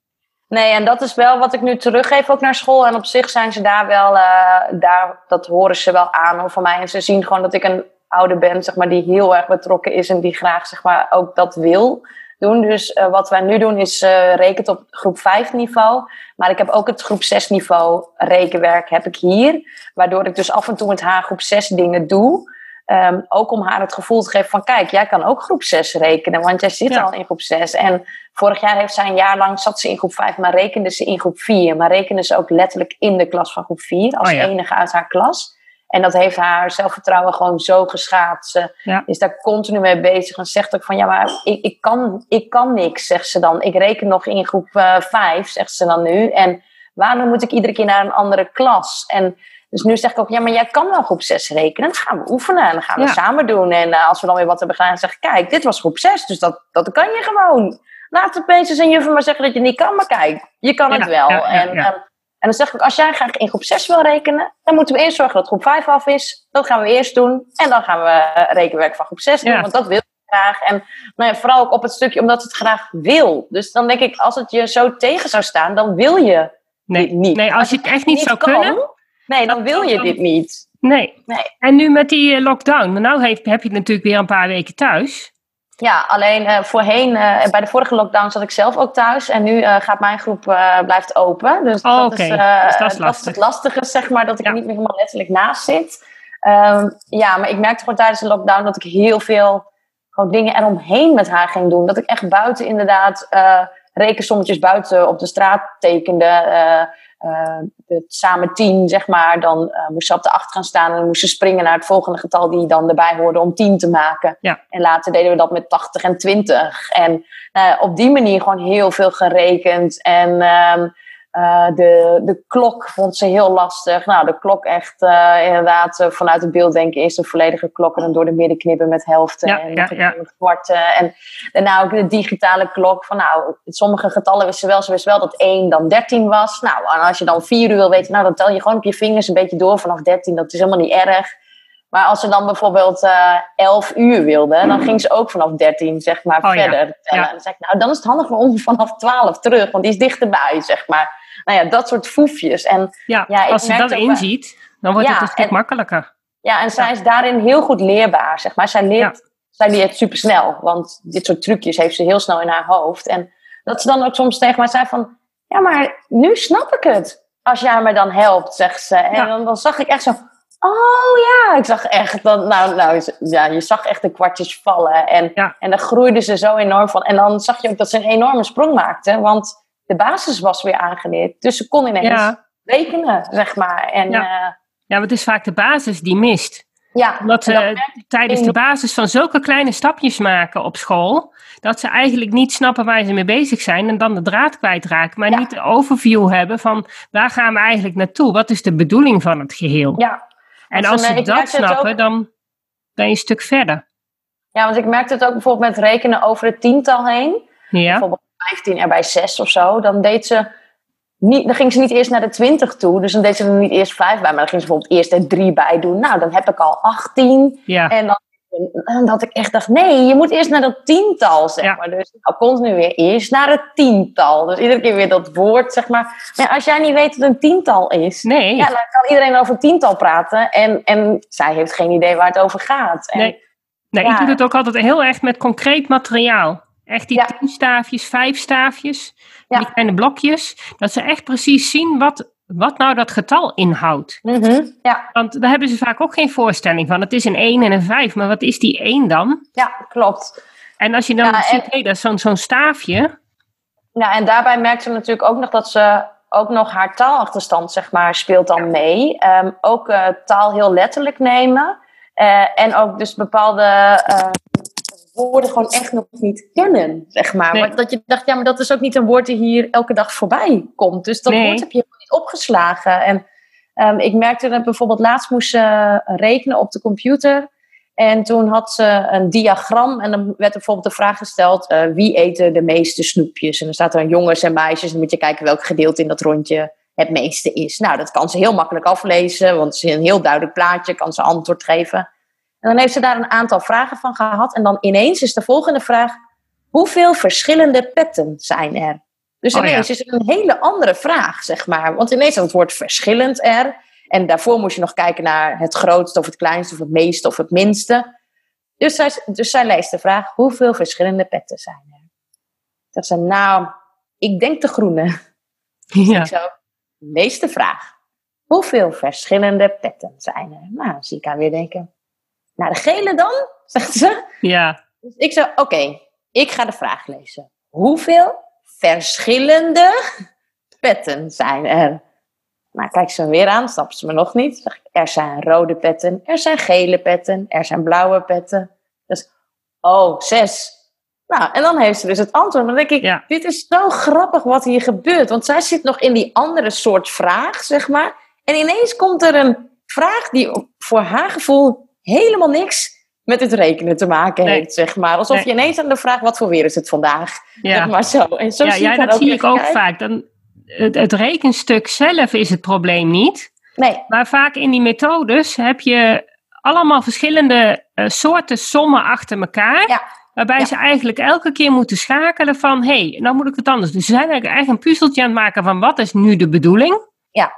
Nee, en dat is wel wat ik nu teruggeef ook naar school. En op zich zijn ze daar wel, uh, daar, dat horen ze wel aan voor mij. En ze zien gewoon dat ik een ouder ben, zeg maar, die heel erg betrokken is en die graag zeg maar, ook dat wil doen. Dus uh, wat wij nu doen is uh, rekent op groep 5 niveau. Maar ik heb ook het groep 6 niveau rekenwerk heb ik hier. Waardoor ik dus af en toe met haar groep 6 dingen doe. Um, ook om haar het gevoel te geven van kijk, jij kan ook groep 6 rekenen, want jij zit al in groep 6. En vorig jaar heeft zij een jaar lang zat ze in groep 5, maar rekende ze in groep 4. Maar rekende ze ook letterlijk in de klas van groep 4 als oh enige uit haar klas. En dat heeft haar zelfvertrouwen gewoon zo geschaad. Ze is daar continu mee bezig en zegt ook van ja, maar ik, ik, kan, ik kan niks, zegt ze dan. Ik reken nog in groep uh, 5, zegt ze dan nu. En waarom moet ik iedere keer naar een andere klas? En dus nu zeg ik ook, ja, maar jij kan wel groep 6 rekenen. Dan gaan we oefenen en dan gaan we samen doen. En uh, als we dan weer wat hebben gedaan, zeg ik, kijk, dit was groep 6, dus dat, dat kan je gewoon. Laat de peetjes en juffen maar zeggen dat je het niet kan, maar kijk, je kan het wel. en, en, en dan zeg ik, als jij graag in groep 6 wil rekenen, dan moeten we eerst zorgen dat groep 5 af is. Dat gaan we eerst doen. En dan gaan we eh, rekenwerk van groep 6 doen, want dat wil je graag. En nou ja, vooral ook op het stukje omdat het graag wil. Dus dan denk ik, als het je zo tegen zou staan, dan wil je nee, niet. Nee, als, je het echt niet zou kunnen. Nee, dan wil je dit niet. Nee. nee. En nu met die eh, lockdown, nou heb, heb je natuurlijk weer een paar weken thuis. Ja, alleen uh, voorheen, uh, bij de vorige lockdown zat ik zelf ook thuis. En nu uh, gaat mijn groep blijft open. Dus, oh, dat, is, dus dat, is dat, is, het lastige, zeg maar, dat ik er niet meer helemaal letterlijk naast zit. Um, ja, maar ik merkte gewoon tijdens de lockdown dat ik heel veel gewoon dingen eromheen met haar ging doen. Dat ik echt buiten inderdaad rekensommetjes buiten op de straat tekende het samen tien, zeg maar, dan uh, moest ze op de achter gaan staan en moest ze springen naar het volgende getal die dan erbij hoorde om tien te maken. Ja. En later deden we dat met 80 en 20. En uh, op die manier gewoon heel veel gerekend. En um, uh, de, de klok vond ze heel lastig. Nou, de klok echt uh, inderdaad uh, vanuit het beeld denken is een volledige klok en dan door de midden knippen met helften ja, en ja, ja. met kwarten. En daarna ook de digitale klok. Van nou, sommige getallen wist ze wel. Ze wist wel dat 1 dan 13 was. Nou, en als je dan 4 uur wil weten, nou dan tel je gewoon op je vingers een beetje door vanaf 13. Dat is helemaal niet erg. Maar als ze dan bijvoorbeeld uh, 11 uur wilde, dan ging ze ook vanaf 13 zeg maar oh, verder ja. tellen. Ja. Dan zeg ik, nou dan is het handig om vanaf 12 terug, want die is dichterbij zeg maar nou ja, dat soort foefjes. En, ja, ja als je dat inziet, dan wordt het een stuk makkelijker. Ja, en zij is daarin heel goed leerbaar, zeg maar. Zij leert, zij leert super snel, want dit soort trucjes heeft ze heel snel in haar hoofd. En dat ze dan ook soms tegen mij zei van, ja, maar nu snap ik het. Als jij me dan helpt, zegt ze. En dan, dan, zag ik echt zo, oh ja, ik zag echt, dan, nou, nou, ja, je zag echt de kwartjes vallen. En, en daar groeide ze zo enorm van. En dan zag je ook dat ze een enorme sprong maakte, want de basis was weer aangeleerd. Dus ze kon ineens Ja. rekenen, zeg maar. En Ja. ja, Ja, want het is vaak de basis die mist. ja Omdat ze tijdens de basis van zulke kleine stapjes maken op school, dat ze eigenlijk niet snappen waar ze mee bezig zijn en dan de draad kwijtraken, maar Ja. niet de overview hebben van waar gaan we eigenlijk naartoe? Wat is de bedoeling van het geheel? ja. en want als ze- dat snappen, ook- dan ben je een stuk verder. ja, want ik merkte het ook bijvoorbeeld met rekenen over het tiental heen. Ja, bijvoorbeeld 15 erbij 6 of zo, dan deed ze niet, dan ging ze niet eerst naar de 20 toe. Dus dan deed ze er niet eerst 5 bij, maar dan ging ze bijvoorbeeld eerst er 3 bij doen. Nou, dan heb ik al 18. ja. En dan en dat ik echt dacht, nee, je moet eerst naar dat tiental, zeg Ja. maar. Dus nou, continu weer eerst naar het tiental. Dus iedere keer weer dat woord, zeg maar. Maar ja, als jij niet weet wat een tiental is, Nee, ja, dan kan iedereen over tiental praten. En, en zij heeft geen idee waar het over gaat. En, Nee. nee ja. ik doe het ook altijd heel erg met concreet materiaal. Echt die Ja. tien staafjes, vijf staafjes, Ja. die kleine blokjes, dat ze echt precies zien wat, wat nou dat getal inhoudt. Mhm, ja, Want daar hebben ze vaak ook geen voorstelling van. Het is een 1 en een 5, maar wat is die 1 dan? ja, klopt. En als je dan Ja, en- ziet, hé, dat is zo'n zo'n staafje. Ja, en daarbij merkt ze natuurlijk ook nog dat ze ook nog haar taalachterstand, zeg maar, speelt dan mee. Ehm, ook eh, taal heel letterlijk nemen. Eh, en ook dus bepaalde eh, woorden gewoon echt nog niet kennen, zeg maar. Nee. Maar Dat je dacht, ja, maar dat is ook niet een woord die hier elke dag voorbij komt. Dus dat Nee. woord heb je helemaal niet opgeslagen. En ehm, ik merkte dat bijvoorbeeld laatst moest ze rekenen op de computer. En toen had ze een diagram en dan werd er bijvoorbeeld de vraag gesteld: eh, wie eten de meeste snoepjes? En dan staat er jongens en meisjes. En dan moet je kijken welk gedeelte in dat rondje het meeste is. Nou, dat kan ze heel makkelijk aflezen, want het is een heel duidelijk plaatje, kan ze antwoord geven. En dan heeft ze daar een aantal vragen van gehad. En dan ineens is de volgende vraag: hoeveel verschillende petten zijn er? Dus Oh ja. ineens is het een hele andere vraag, zeg maar. Want ineens staat het woord verschillend er. En daarvoor moest je nog kijken naar het grootste of het kleinste of het meeste of het minste. Dus zij, dus zij leest de vraag, hoeveel verschillende petten zijn er? Dat ze, nou, ik denk de groene. Ja. Ik zo, lees de vraag. Hoeveel verschillende petten zijn er? Nou, zie ik haar weer denken. Nou, de gele dan, zegt ze. ja. Dus ik zei, oké, ik ga de vraag lezen. Hoeveel verschillende petten zijn er? Nou, kijk ze me weer aan, snapt ze me nog niet. Zeg ik, er zijn rode petten, er zijn gele petten, er zijn blauwe petten. Dus, oh, zes. Nou, en dan heeft ze dus het antwoord. Maar dan denk ik, Ja. dit is zo grappig wat hier gebeurt. Want zij zit nog in die andere soort vraag, zeg maar. En ineens komt er een vraag die voor haar gevoel helemaal niks met het rekenen te maken Nee. heeft, zeg maar. Alsof Nee. je ineens aan de vraag, wat voor weer is het vandaag? Ja. Zeg maar zo. En zo ja, zie ja, dat zie ik ook kijken. vaak. Dan, het, het rekenstuk zelf is het probleem niet. Nee, Maar vaak in die methodes heb je allemaal verschillende eh, soorten sommen achter elkaar. Ja. Waarbij Ja. ze eigenlijk elke keer moeten schakelen van... hé, hey, nou moet ik het anders doen. Ze zijn eigenlijk eigenlijk een puzzeltje aan het maken van... wat is nu de bedoeling? Ja.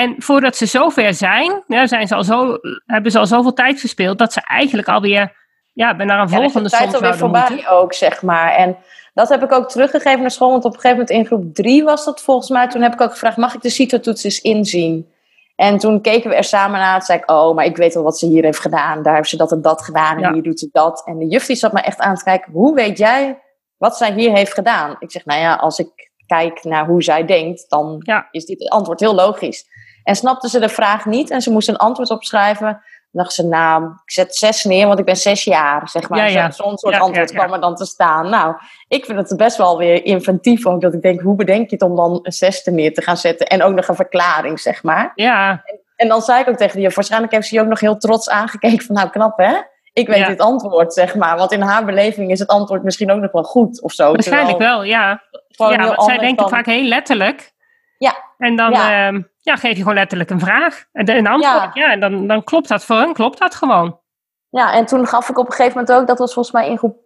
En voordat ze zover zijn, ja, zijn ze al zo, hebben ze al zoveel tijd verspeeld... dat ze eigenlijk alweer ja, naar een Ja, volgende de tijd alweer voorbij moeten. ook, zeg maar. En dat heb ik ook teruggegeven naar school. Want op een gegeven moment in groep drie was dat volgens mij. Toen heb ik ook gevraagd, mag ik de CITO-toets eens inzien? En toen keken we er samen naar. Toen zei ik, oh, maar ik weet wel wat ze hier heeft gedaan. Daar heeft ze dat en dat gedaan. En Ja. hier doet ze dat. En de juf die zat me echt aan te kijken. Hoe weet jij wat zij hier heeft gedaan? Ik zeg, nou ja, als ik kijk naar hoe zij denkt... dan Ja. is dit antwoord heel logisch. En snapte ze de vraag niet. En ze moest een antwoord opschrijven. Dan dacht ze, nou, ik zet zes neer, want ik ben zes jaar, zeg maar. Ja, ja. Zo- Zo'n soort Ja, antwoord kwam er dan te staan. Nou, ik vind het best wel weer inventief ook. Dat ik denk, hoe bedenk je het om dan een zesde neer te gaan zetten? En ook nog een verklaring, zeg maar. Ja, En dan zei ik ook tegen die waarschijnlijk heeft ze je ook nog heel trots aangekeken van, nou knap hè? Ik weet Ja. dit antwoord, zeg maar. Want in haar beleving is het antwoord misschien ook nog wel goed of zo. waarschijnlijk wel, ja. ja, want zij denken dan- vaak heel letterlijk. Ja. En dan Ja. ja. ja, geef je gewoon letterlijk een vraag. En een antwoord, ja. en dan, dan klopt dat voor hun, klopt dat gewoon. Ja, en toen gaf ik op een gegeven moment ook, dat was volgens mij in groep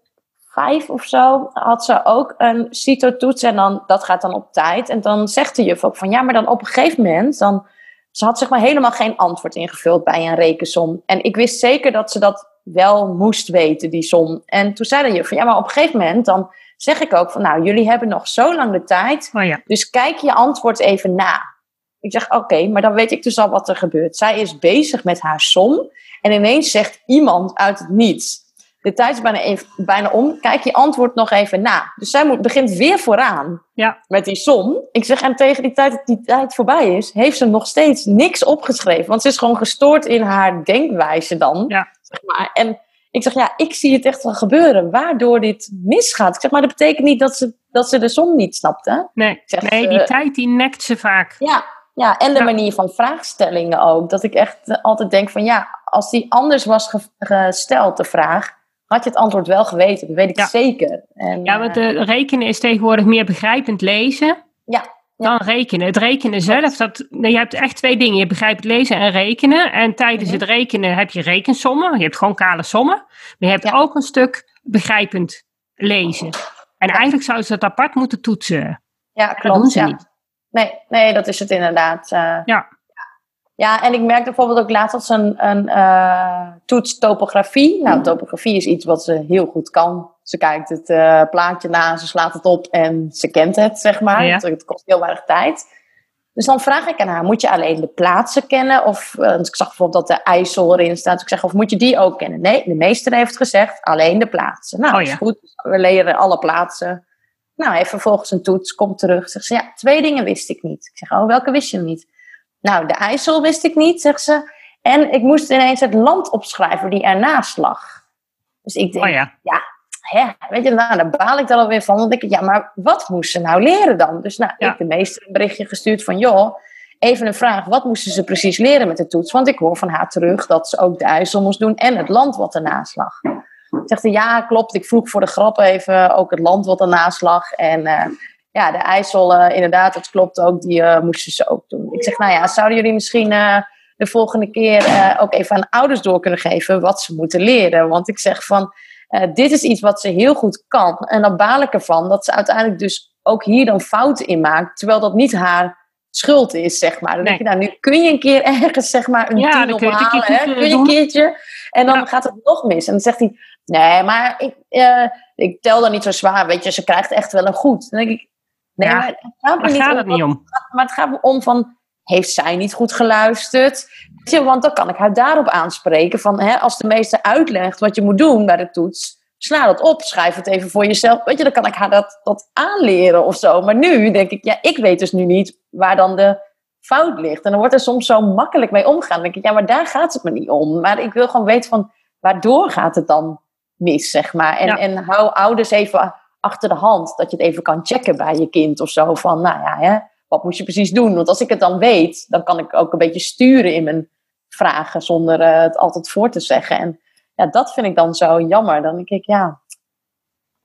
vijf of zo, had ze ook een CITO-toets en dan, dat gaat dan op tijd. En dan zegt de juf ook van, ja, maar dan op een gegeven moment, dan, ze had zeg maar helemaal geen antwoord ingevuld bij een rekensom. En ik wist zeker dat ze dat wel moest weten, die som. En toen zei de juf van, ja, maar op een gegeven moment, dan zeg ik ook van, nou, jullie hebben nog zo lang de tijd, Oh ja, dus kijk je antwoord even na. Ik zeg, oké, maar dan weet ik dus al wat er gebeurt. Zij is bezig met haar som en ineens zegt iemand uit het niets. de tijd is bijna, even, bijna om. Kijk je antwoord nog even na. Dus zij moet, begint weer vooraan Ja. met die som. Ik zeg, en tegen die tijd dat die tijd voorbij is, heeft ze nog steeds niks opgeschreven. Want ze is gewoon gestoord in haar denkwijze dan. Ja. Zeg maar. En ik zeg, ja, ik zie het echt wel gebeuren. Waardoor dit misgaat. Ik zeg, maar dat betekent niet dat ze, dat ze de som niet snapt, hè? Nee, zeg, nee die eh, tijd die nekt ze vaak. Ja, ja en de Ja. manier van vraagstellingen ook. Dat ik echt altijd denk van ja, als die anders was ge- gesteld, de vraag, had je het antwoord wel geweten. Dat weet ik Ja. zeker. En, Ja, want de rekenen is tegenwoordig meer begrijpend lezen Ja, dan rekenen. Het rekenen zelf, dat, je hebt echt twee dingen. Je begrijpt lezen en rekenen. En tijdens Mhm. het rekenen heb je rekensommen. Je hebt gewoon kale sommen. Maar je hebt Ja. ook een stuk begrijpend lezen. En eigenlijk zouden ze dat apart moeten toetsen. ja Dat klopt. doen ze ja. niet. Nee, nee, dat is het inderdaad. eh. Ja. Ja, en ik merkte bijvoorbeeld ook laatst dat ze een, een eh, toets topografie. Nou, topografie is iets wat ze heel goed kan. Ze kijkt het eh, plaatje na, ze slaat het op en ze kent het, zeg maar. Ja. Het, kost heel weinig tijd. Dus dan vraag ik aan haar, moet je alleen de plaatsen kennen? Of, eh, ik zag bijvoorbeeld dat de IJssel erin staat. Dus ik zeg, of moet je die ook kennen? Nee, de meester heeft gezegd, alleen de plaatsen. Nou, Oh ja. is goed. We leren alle plaatsen. Nou, even vervolgens een toets, komt terug. Zegt ze, ja, twee dingen wist ik niet. Ik zeg, oh, welke wist je niet? Nou, de IJssel wist ik niet, zegt ze. En ik moest ineens het land opschrijven die ernaast lag. Dus ik denk, Oh ja. Hè, weet je, nou, daar baal ik dan alweer van. Dan denk ik, ja, maar wat moest ze nou leren dan? Dus nou, Ja. ik de meester een berichtje gestuurd van, joh, even een vraag. Wat moesten ze precies leren met de toets? Want ik hoor van haar terug dat ze ook de IJssel moest doen en het land wat ernaast lag. Zegt hij, ja, klopt. Ik vroeg voor de grap even ook het land wat ernaast lag. En eh, ja, de IJssel, eh, inderdaad, dat klopt ook. Die eh, moesten ze ook doen. Ik zeg, nou ja, zouden jullie misschien de volgende keer ook even aan ouders door kunnen geven wat ze moeten leren? Want ik zeg van, eh, dit is iets wat ze heel goed kan. En dan baal ik ervan dat ze uiteindelijk dus ook hier dan fouten in maakt. Terwijl dat niet haar schuld is, zeg maar. Dan denk je, nou, nu kun je een keer ergens, zeg maar, een Ja, tien dan kun je het een ophalen. eh, Kun je een keertje. En dan Ja. gaat het nog mis. En dan zegt hij, nee, maar ik, eh, ik tel dan niet zo zwaar. Weet je, ze krijgt echt wel een goed. Dan denk ik, nee, Ja, maar het gaat me Daar niet gaat om het niet om. maar het gaat me om van, heeft zij niet goed geluisterd? Je, Want dan kan ik haar daarop aanspreken. Van, hè, als de meester uitlegt wat je moet doen bij de toets, sla dat op, schrijf het even voor jezelf. Weet je, dan kan ik haar dat, dat aanleren of zo. Maar nu denk ik, ja, ik weet dus nu niet waar dan de fout ligt. En dan wordt er soms zo makkelijk mee omgaan. Dan denk ik, ja, maar daar gaat het me niet om. Maar ik wil gewoon weten van, waardoor gaat het dan mis, zeg maar. En, Ja. en hou ouders even achter de hand. Dat je het even kan checken bij je kind of zo. Van, nou ja, hè, wat moet je precies doen? Want als ik het dan weet, dan kan ik ook een beetje sturen in mijn vragen. Zonder eh, het altijd voor te zeggen. En ja, dat vind ik dan zo jammer. Dan denk ik, ja...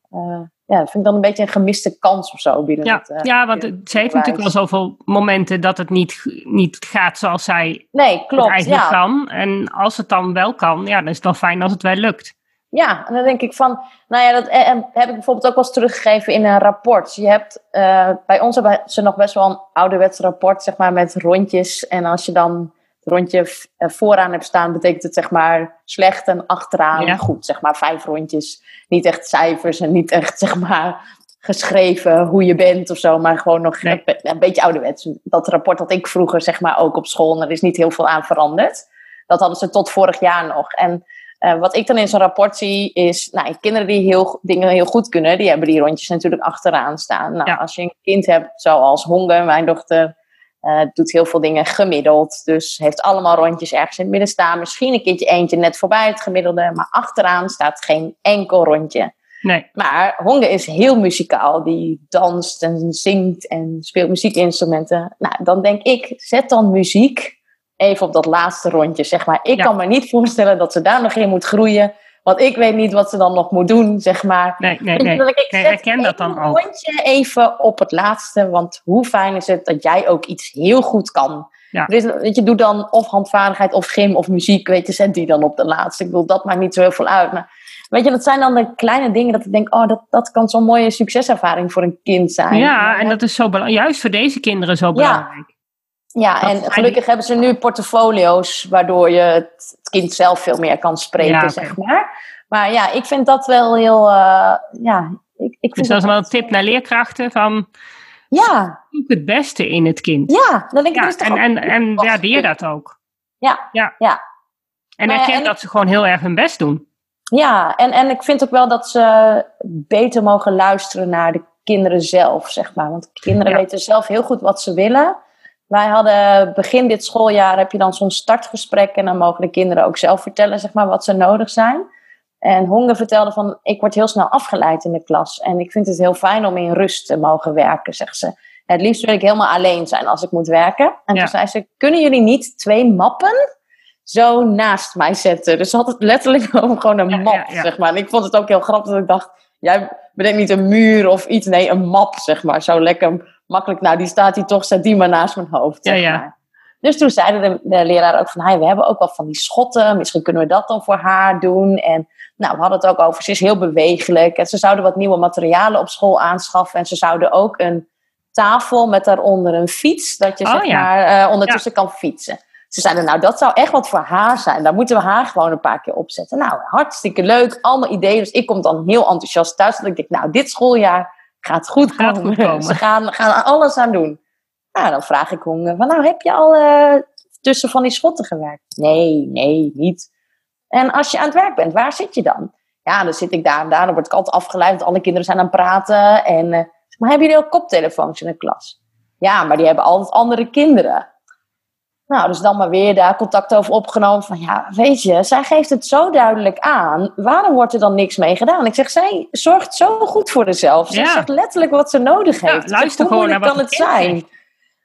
eh, ja, dat vind ik dan een beetje een gemiste kans of zo binnen Ja, het, eh, ja want het- ze heeft natuurlijk wel zoveel momenten dat het niet, niet gaat zoals zij Nee, het klopt. eigenlijk Ja. kan. En als het dan wel kan, ja, dan is het wel fijn als het wel lukt. Ja, en dan denk ik van, nou ja, dat eh, eh, heb ik bijvoorbeeld ook wel eens teruggegeven in een rapport. Je hebt, eh, bij ons hebben ze nog best wel een ouderwets rapport, zeg maar, met rondjes. En als je dan het rondje vooraan hebt staan, betekent het zeg maar slecht en achteraan Ja. goed. Zeg maar vijf rondjes. Niet echt cijfers en niet echt, zeg maar, geschreven hoe je bent of zo, maar gewoon nog Nee. een, be- een beetje ouderwets. Dat rapport had ik vroeger, zeg maar, ook op school. En er is niet heel veel aan veranderd. Dat hadden ze tot vorig jaar nog. En eh, wat ik dan in zo'n rapport zie is, nou, kinderen die heel, dingen heel goed kunnen, die hebben die rondjes natuurlijk achteraan staan. Nou, Ja. als je een kind hebt zoals Honger, mijn dochter, eh, doet heel veel dingen gemiddeld. Dus heeft allemaal rondjes ergens in het midden staan. Misschien een keertje eentje net voorbij het gemiddelde, maar achteraan staat geen enkel rondje. Nee, Maar Honge is heel muzikaal. Die danst en zingt en speelt muziekinstrumenten. Nou, dan denk ik, zet dan muziek even op dat laatste rondje, zeg maar. Ik Ja. kan me niet voorstellen dat ze daar nog in moet groeien. Want ik weet niet wat ze dan nog moet doen, zeg maar. nee, nee, nee. ik, Nee, zet herken dat dan ook. rondje even op het laatste. Want hoe fijn is het dat jij ook iets heel goed kan. Ja. Dus, weet je, doe dan of handvaardigheid of gym of muziek. Weet je, zet die dan op de laatste. Ik bedoel, dat maakt niet zo heel veel uit. Maar weet je, dat zijn dan de kleine dingen dat ik denk... oh, dat, dat kan zo'n mooie succeservaring voor een kind zijn. Ja, en dat is zo belangrijk. Juist voor deze kinderen zo belangrijk. Ja, Dat en gelukkig hebben ze nu portfolio's... waardoor je het, kind zelf veel meer kan spreken, Ja, zeg maar. Maar ja, ik vind dat wel heel... eh, ja, ik, ik vind Dus dat is wel een tip naar leerkrachten van Ja, zoek het beste in het kind. ja. Dan denk ik, Ja, er is toch en, en, en waardeer dat ook. Ja, Ja. ja. En Nou ja, erken ik- dat ze gewoon heel erg hun best doen. Ja, en, en ik vind ook wel dat ze beter mogen luisteren naar de kinderen zelf, zeg maar. Want kinderen weten zelf heel goed wat ze willen. Wij hadden begin dit schooljaar heb je dan zo'n startgesprek en dan mogen de kinderen ook zelf vertellen, zeg maar, wat ze nodig zijn. En Honge vertelde van, ik word heel snel afgeleid in de klas en ik vind het heel fijn om in rust te mogen werken, zegt ze. Het liefst wil ik helemaal alleen zijn als ik moet werken. En toen zei ze, kunnen jullie niet twee mappen zo naast mij zetten? Dus ze had het letterlijk over gewoon een map, zeg maar. En ik vond het ook heel grappig dat ik dacht, jij bedenkt niet een muur of iets, nee, een map, zeg maar. Zo lekker makkelijk, nou, die staat hier toch, zet die maar naast mijn hoofd, zeg ja, maar. Dus toen zeiden de, de leraar ook van, hey, we hebben ook wel van die schotten, misschien kunnen we dat dan voor haar doen. En nou, we hadden het ook over, ze is heel bewegelijk. En ze zouden wat nieuwe materialen op school aanschaffen. En ze zouden ook een tafel met daaronder een fiets, dat je oh, zeg maar uh, ondertussen kan fietsen. Ze zeiden, nou, dat zou echt wat voor haar zijn. Daar moeten we haar gewoon een paar keer opzetten. Nou, hartstikke leuk, allemaal ideeën. Dus ik kom dan heel enthousiast thuis. Dat ik denk, nou, dit schooljaar gaat goed gaat komen. Goed komen. Ze gaan, gaan alles aan doen. Nou, dan vraag ik Honge, van nou, heb je al uh, tussen van die schotten gewerkt? Nee, nee, niet. En als je aan het werk bent, waar zit je dan? Ja, dan zit ik daar en daar. Dan word ik altijd afgeleid, alle kinderen zijn aan het praten. En, uh, maar hebben jullie ook koptelefoons in de klas? Ja, maar die hebben altijd andere kinderen. Nou, dus dan maar weer daar contact over opgenomen. Van ja, weet je, zij geeft het zo duidelijk aan. Waarom wordt er dan niks mee gedaan? Ik zeg, zij zorgt zo goed voor zichzelf. Ze zegt letterlijk wat ze nodig heeft. Ja, luister hoe moeilijk kan het zijn?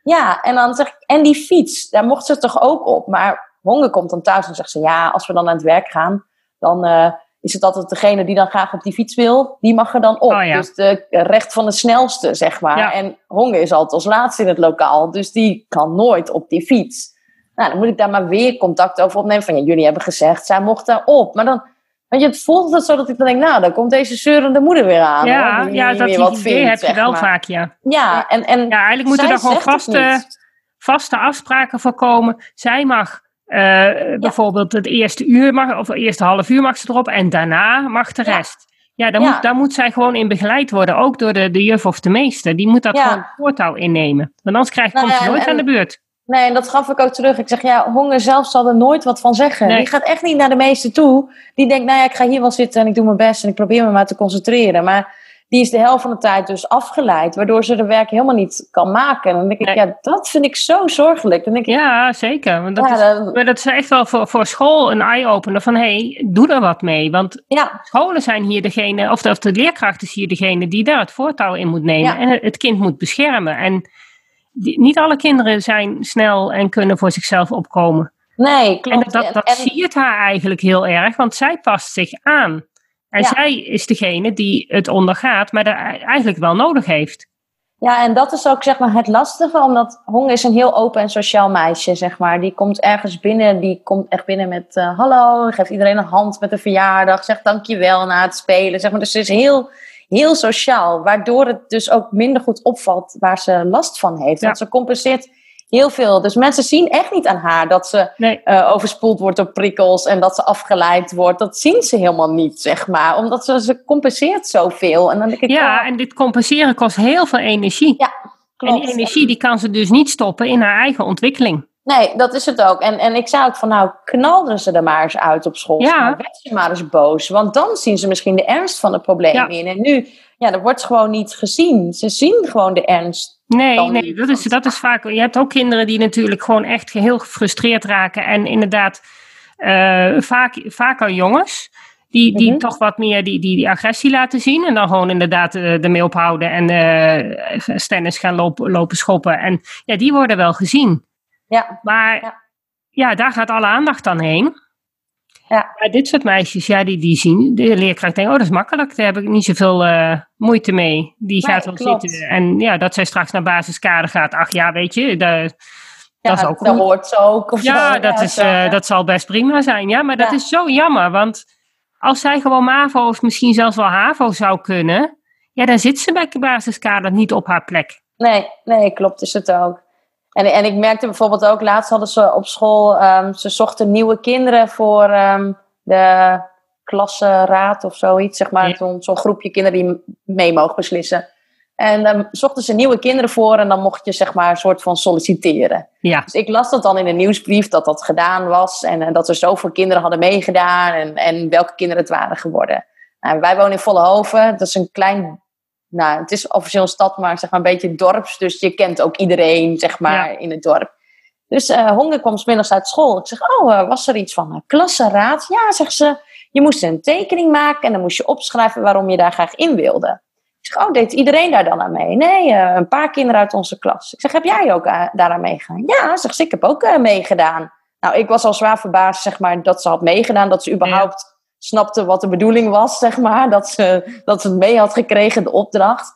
Ja, en dan zeg ik, en die fiets, daar mocht ze toch ook op. Maar Honge komt dan thuis en zegt ze, ja, als we dan aan het werk gaan, dan uh, is het altijd degene die dan graag op die fiets wil, die mag er dan op. Oh, ja. Dus de recht van de snelste, zeg maar. Ja. En Honge is altijd als laatste in het lokaal, dus die kan nooit op die fiets. Nou, dan moet ik daar maar weer contact over opnemen. Van ja, jullie hebben gezegd, zij mocht daar op. Maar dan, want je, het voelt het zo dat ik dan denk, nou, dan komt deze zeurende moeder weer aan. Ja, hoor, die ja niet dat meer die wat idee vindt, heb je wel maar. vaak, ja. Ja, en, en Ja, eigenlijk moeten er gewoon vaste, vaste afspraken voor komen. Zij mag eh, bijvoorbeeld het eerste uur, mag, of het eerste half uur mag ze erop en daarna mag de rest. Ja, daar. Moet, daar moet zij gewoon in begeleid worden, ook door de, de juf of de meester. Die moet dat gewoon voortouw innemen. Want anders krijgt, Nou komt ze nooit en- aan de beurt. Nee, en dat gaf ik ook terug. Ik zeg, ja, Honger zelf zal er nooit wat van zeggen. Nee. Die gaat echt niet naar de meeste toe. Die denkt, nou ja, ik ga hier wel zitten en ik doe mijn best en ik probeer me maar te concentreren. Maar die is de helft van de tijd dus afgeleid, waardoor ze de werk helemaal niet kan maken. En dan denk ik, Nee. ja, dat vind ik zo zorgelijk. Dan denk ik, Ja, zeker. Want dat, ja, is, dan- maar dat is echt wel voor, voor school een eye-opener van hé, hey, doe er wat mee. Want ja, scholen zijn hier degene, of de, of de leerkracht is hier degene die daar het voortouw in moet nemen Ja. en het, kind moet beschermen. En die- niet alle kinderen zijn snel en kunnen voor zichzelf opkomen. nee, En klopt. dat, dat En- zie je het haar eigenlijk heel erg, want zij past zich aan. En Ja. zij is degene die het ondergaat, maar dat eigenlijk wel nodig heeft. Ja, en dat is ook zeg maar het lastige, omdat Hong is een heel open en sociaal meisje, zeg maar. Die komt ergens binnen, die komt echt binnen met eh, hallo, geeft iedereen een hand met een verjaardag, zegt dankjewel na het spelen, zeg maar. Dus ze is heel, heel sociaal, waardoor het dus ook minder goed opvalt waar ze last van heeft. Ja. Want ze compenseert heel veel. Dus mensen zien echt niet aan haar dat ze Nee. eh, overspoeld wordt door prikkels en dat ze afgeleid wordt. Dat zien ze helemaal niet, zeg maar. Omdat ze, ze compenseert zoveel. En dan denk ik, Ja, oh, en dit compenseren kost heel veel energie. Ja, en klopt. die energie die kan ze dus niet stoppen in haar eigen ontwikkeling. Nee, dat is het ook. En, en ik zei ook van, nou, knalden ze er maar eens uit op school. Ja. Werd ze maar eens boos. Want dan zien ze misschien de ernst van het probleem Ja. in. En nu, ja, dat wordt gewoon niet gezien. Ze zien gewoon de ernst. Nee, nee dat, is, dat is vaak. Je hebt ook kinderen die natuurlijk gewoon echt heel gefrustreerd raken. En inderdaad, eh, vaak, vaak al jongens. Die, die Mhm. toch wat meer die, die, die agressie laten zien. En dan gewoon inderdaad eh, ermee ophouden. En eh stennis gaan lopen, lopen schoppen. En ja, die worden wel gezien. Ja, Maar Ja. ja, daar gaat alle aandacht dan heen. Ja. Maar dit soort meisjes, ja, die, die zien, de leerkracht denkt, oh, dat is makkelijk, daar heb ik niet zoveel eh, moeite mee. Die Nee, gaat wel klopt. zitten. En ja, dat zij straks naar basiskader gaat, ach ja, weet je, dat, ja dat is ook dat hoort ze ook. Of Ja, zo. dat, is, zo, eh, dat zal best prima zijn. Ja, maar dat is zo jammer, want als zij gewoon MAVO of misschien zelfs wel HAVO zou kunnen, ja, dan zit ze bij de basiskader niet op haar plek. Nee, nee, klopt, is het ook. En, en ik merkte bijvoorbeeld ook, laatst hadden ze op school, ehm, ze zochten nieuwe kinderen voor ehm, de klassenraad of zoiets, zeg maar. Ja. Zo'n zo'n groepje kinderen die mee mogen beslissen. En dan zochten ze nieuwe kinderen voor en dan mocht je zeg maar een soort van solliciteren. Ja. Dus ik las dat dan in een nieuwsbrief dat dat gedaan was en, dat er zoveel kinderen hadden meegedaan en, en welke kinderen het waren geworden. Nou, wij wonen in Vollenhoven, dat is een klein, nou het is officieel een stad, maar zeg maar een beetje dorps, dus je kent ook iedereen zeg maar in het dorp. Dus uh, Honge kwam smiddags uit school. Ik zeg, oh, uh, was er iets van een klassenraad? Ja, zegt ze, je moest een tekening maken en dan moest je opschrijven waarom je daar graag in wilde. Ik zeg, oh, deed iedereen daar dan aan mee? Nee, uh, een paar kinderen uit onze klas. Ik zeg, heb jij ook daaraan meegegaan? Ja, zegt ze, ik heb ook meegedaan. Nou, ik was al zwaar verbaasd, zeg maar, dat ze had meegedaan. Dat ze überhaupt ja. Snapte wat de bedoeling was, zeg maar. Dat ze, dat ze het mee had gekregen, de opdracht.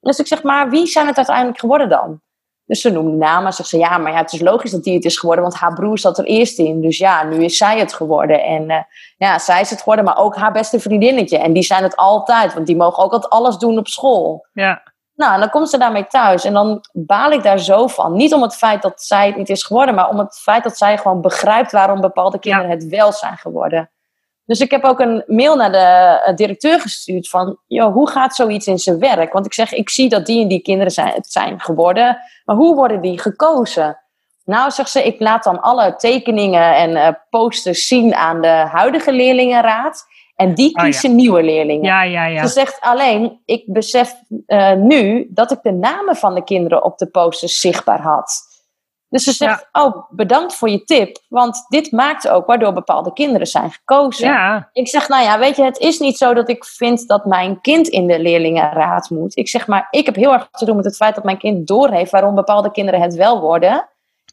Dus ik zeg, maar wie zijn het uiteindelijk geworden dan? Dus ze noemde namen. Zegt ze, ja, maar ja, het is logisch dat die het is geworden, want haar broer zat er eerst in. Dus ja, nu is zij het geworden. En uh, ja, zij is het geworden, maar ook haar beste vriendinnetje. En die zijn het altijd, want die mogen ook altijd alles doen op school. Ja. Nou, en dan komt ze daarmee thuis. En dan baal ik daar zo van. Niet om het feit dat zij het niet is geworden, maar om het feit dat zij gewoon begrijpt waarom bepaalde kinderen ja. het wel zijn geworden. Dus ik heb ook een mail naar de directeur gestuurd van, joh, hoe gaat zoiets in zijn werk? Want ik zeg, ik zie dat die en die kinderen zijn, het zijn geworden, maar hoe worden die gekozen? Nou, zegt ze, ik laat dan alle tekeningen en uh, posters zien aan de huidige leerlingenraad. En die kiezen oh, ja. nieuwe leerlingen. Ja, ja, ja. Ze zegt alleen, ik besef uh, nu dat ik de namen van de kinderen op de posters zichtbaar had. Dus ze zegt, ja. oh, bedankt voor je tip. Want dit maakt ook waardoor bepaalde kinderen zijn gekozen. Ja. Ik zeg, nou ja, weet je, het is niet zo dat ik vind dat mijn kind in de leerlingenraad moet. Ik zeg maar, ik heb heel erg te doen met het feit dat mijn kind doorheeft waarom bepaalde kinderen het wel worden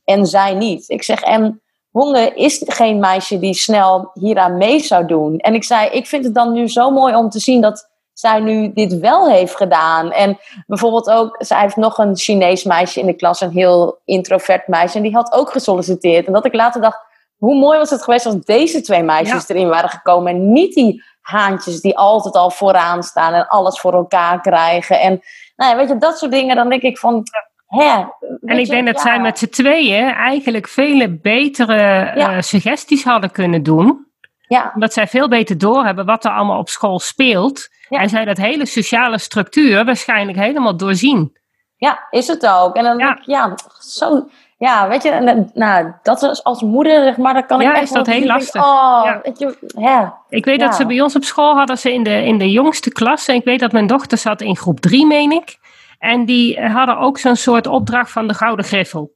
en zij niet. Ik zeg, en Honge is geen meisje die snel hieraan mee zou doen. En ik zei, ik vind het dan nu zo mooi om te zien dat zij nu dit wel heeft gedaan. En bijvoorbeeld ook, zij heeft nog een Chinees meisje in de klas, een heel introvert meisje, en die had ook gesolliciteerd. En dat ik later dacht, hoe mooi was het geweest als deze twee meisjes ja. erin waren gekomen en niet die haantjes die altijd al vooraan staan en alles voor elkaar krijgen. En nou ja, weet je, dat soort dingen, dan denk ik van, hè. En ik denk dat ja. zij met z'n tweeën eigenlijk vele betere uh, suggesties hadden kunnen doen. Ja. Omdat zij veel beter doorhebben wat er allemaal op school speelt. Ja. En zij dat hele sociale structuur waarschijnlijk helemaal doorzien. Ja, is het ook. En dan ja. denk ik, ja, zo... Ja, weet je, nou, dat is als moeder, zeg maar, dan kan ik ja, echt is dat heel denk, lastig. oh, Ja. weet je, ja. Ik weet Ja. dat ze bij ons op school hadden ze in de, in de jongste klas. En ik weet dat mijn dochter zat in groep drie, meen ik. En die hadden ook zo'n soort opdracht van de Gouden Griffel.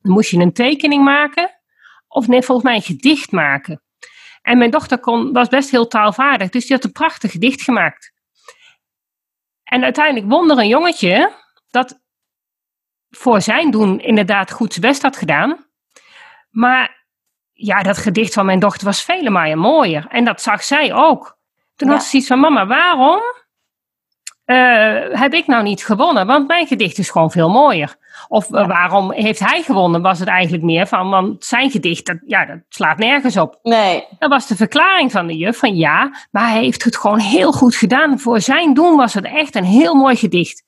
Dan moest je een tekening maken. Of nee, volgens mij een gedicht maken. En mijn dochter kon, was best heel taalvaardig. Dus die had een prachtig gedicht gemaakt. En uiteindelijk won er een jongetje dat voor zijn doen inderdaad goed zijn best had gedaan. Maar ja, dat gedicht van mijn dochter was vele malen mooier. En dat zag zij ook. Toen Ja. had ze iets van, mama, waarom eh, heb ik nou niet gewonnen? Want mijn gedicht is gewoon veel mooier. Of eh, waarom heeft hij gewonnen, was het eigenlijk meer van, want zijn gedicht, dat, ja, dat slaat nergens op. Nee, Dat was de verklaring van de juf van ja, maar hij heeft het gewoon heel goed gedaan. Voor zijn doen was het echt een heel mooi gedicht.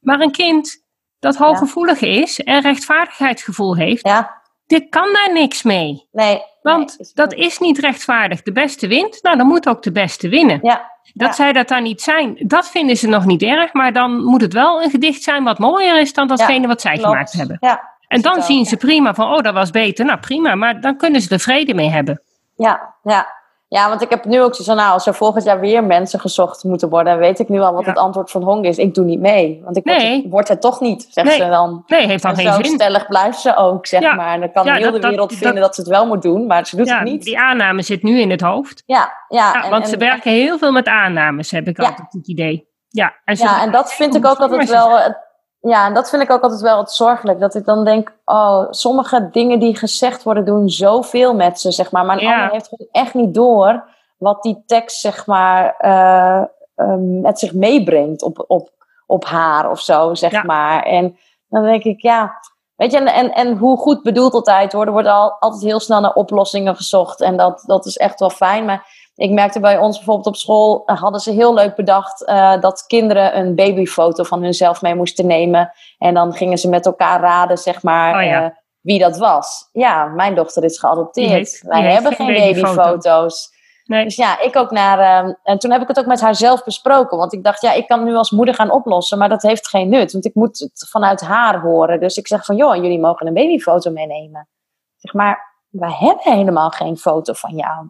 Maar een kind dat hooggevoelig is en rechtvaardigheidsgevoel heeft, ja, dit kan daar niks mee. nee. Want nee, dat is niet rechtvaardig. De beste wint, nou dan moet ook de beste winnen. Ja, Dat ja. zij dat dan niet zijn, dat vinden ze nog niet erg. Maar dan moet het wel een gedicht zijn wat mooier is dan datgene wat zij klopt. gemaakt hebben. Ja, En dan zien ze prima van, oh dat was beter. Nou prima, maar dan kunnen ze er vrede mee hebben. Ja, ja. Ja, want ik heb nu ook zo van, nou, als er volgend jaar weer mensen gezocht moeten worden, weet ik nu al wat Ja. het antwoord van Hong is. Ik doe niet mee, want ik word, Nee. het, word het toch niet, zegt Nee. ze dan. Nee, heeft dan En geen zo zin. stellig blijft ze ook, zeg Ja. maar. En dan kan Ja, heel dat- de wereld dat- vinden dat ze het wel moet doen, maar ze doet het niet. die aanname zit nu in het hoofd. Ja, ja. En, want en- ze werken heel veel met aannames, heb ik altijd het idee. Ja, en, Ja, en dat vind ik ook altijd wel. het- Ja, en dat vind ik ook altijd wel het zorgelijk. Dat ik dan denk, oh, sommige dingen die gezegd worden, doen zoveel met ze, zeg maar. Maar een Ja. ander heeft gewoon echt niet door wat die tekst, zeg maar, eh, eh, met zich meebrengt op, op, op haar of zo, zeg Ja. maar. En dan denk ik, ja. Weet je, en, en, en hoe goed bedoeld altijd hoor. Er wordt al, altijd heel snel naar oplossingen gezocht. En dat, dat is echt wel fijn. Maar ik merkte bij ons bijvoorbeeld op school, eh, hadden ze heel leuk bedacht eh, dat kinderen een babyfoto van hunzelf mee moesten nemen. En dan gingen ze met elkaar raden, zeg maar, Oh ja. eh, wie dat was. Ja, mijn dochter is geadopteerd. Die heeft- die Wij hebben geen geen babyfoto. babyfoto's. Nee. Dus ja, ik ook naar. Uh, en toen heb ik het ook met haar zelf besproken. Want ik dacht, ja, ik kan nu als moeder gaan oplossen, maar dat heeft geen nut. Want ik moet het vanuit haar horen. Dus ik zeg van, joh, jullie mogen een babyfoto meenemen. zeg maar, we hebben helemaal geen foto van jou.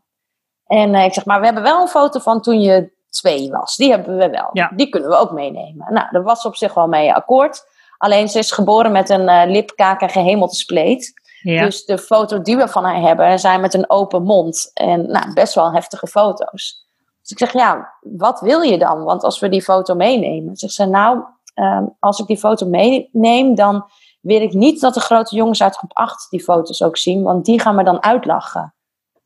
En uh, ik zeg maar, we hebben wel een foto van toen je twee was. Die hebben we wel. Ja. Die kunnen we ook meenemen. Nou, daar was op zich wel mee akkoord. Alleen ze is geboren met een uh, lipkaak en gehemelte spleet. Dus de foto die we van haar hebben, zijn met een open mond. En nou, best wel heftige foto's. Dus ik zeg, ja, wat wil je dan? Want als we die foto meenemen. Zegt ze, nou, ehm, als ik die foto meeneem, dan wil ik niet dat de grote jongens uit groep 8 die foto's ook zien. Want die gaan me dan uitlachen.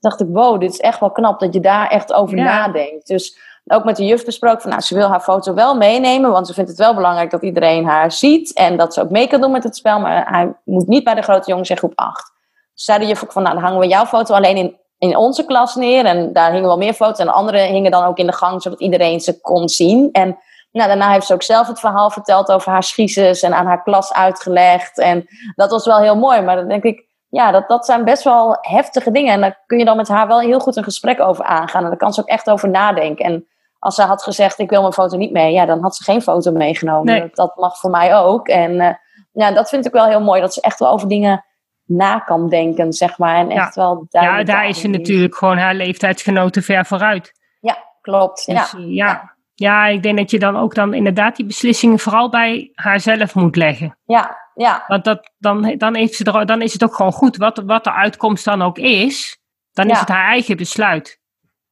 Dacht ik, wow, dit is echt wel knap dat je daar echt over nadenkt. Dus ook met de juf besproken van, nou, ze wil haar foto wel meenemen, want ze vindt het wel belangrijk dat iedereen haar ziet en dat ze ook mee kan doen met het spel, maar hij moet niet bij de grote jongens in groep 8. Dus zei de juf ook van, nou, dan hangen we jouw foto alleen in, in onze klas neer en daar hingen wel meer foto's en de andere hingen dan ook in de gang, zodat iedereen ze kon zien. En nou, daarna heeft ze ook zelf het verhaal verteld over haar schiezes en aan haar klas uitgelegd en dat was wel heel mooi, maar dan denk ik, ja, dat, dat zijn best wel heftige dingen. En daar kun je dan met haar wel heel goed een gesprek over aangaan. En daar kan ze ook echt over nadenken. En als ze had gezegd, ik wil mijn foto niet mee, ja, dan had ze geen foto meegenomen. Dat mag voor mij ook. En uh, ja, dat vind ik wel heel mooi, dat ze echt wel over dingen na kan denken, zeg maar. En echt wel Ja, daar is ze natuurlijk gewoon haar leeftijdsgenoten ver vooruit. Ja, klopt. Dus, ja. ja. Ja. ik denk dat je dan ook dan inderdaad die beslissingen vooral bij haarzelf moet leggen. Ja, ja. Want dat, dan, dan, heeft ze er, dan is het ook gewoon goed, wat, wat de uitkomst dan ook is, dan is het haar eigen besluit.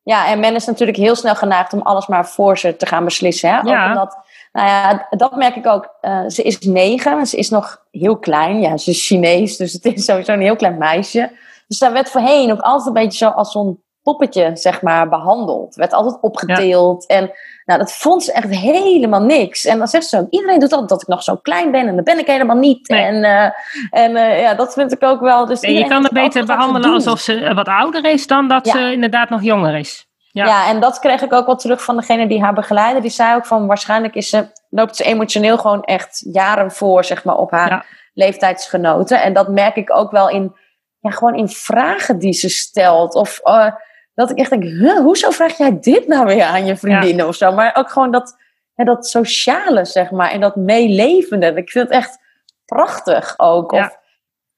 Ja, en men is natuurlijk heel snel geneigd om alles maar voor ze te gaan beslissen. Hè? Ja. omdat, nou ja, dat merk ik ook. Uh, ze is negen, ze is nog heel klein. Ja, ze is Chinees, dus het is sowieso een heel klein meisje. Dus daar werd voorheen ook altijd een beetje zo als zo'n poppetje, zeg maar, behandeld. Werd altijd opgeteeld. En nou, dat vond ze echt helemaal niks. En dan zegt ze ook, iedereen doet altijd dat ik nog zo klein ben. En dat ben ik helemaal niet. En, uh, en uh, ja, dat vind ik ook wel. Dus je kan het beter behandelen alsof ze wat ouder is dan dat ze inderdaad nog jonger is. Ja. ja, en dat kreeg ik ook wel terug van degene die haar begeleidde. Die zei ook van waarschijnlijk is ze, loopt ze emotioneel gewoon echt jaren voor, zeg maar, op haar leeftijdsgenoten. En dat merk ik ook wel in, ja, gewoon in vragen die ze stelt. Of uh, dat ik echt denk, huh, hoezo vraag jij dit nou weer aan je vriendinnen of zo? Maar ook gewoon dat, ja, dat sociale, zeg maar, en dat meelevende. Ik vind het echt prachtig ook. Of,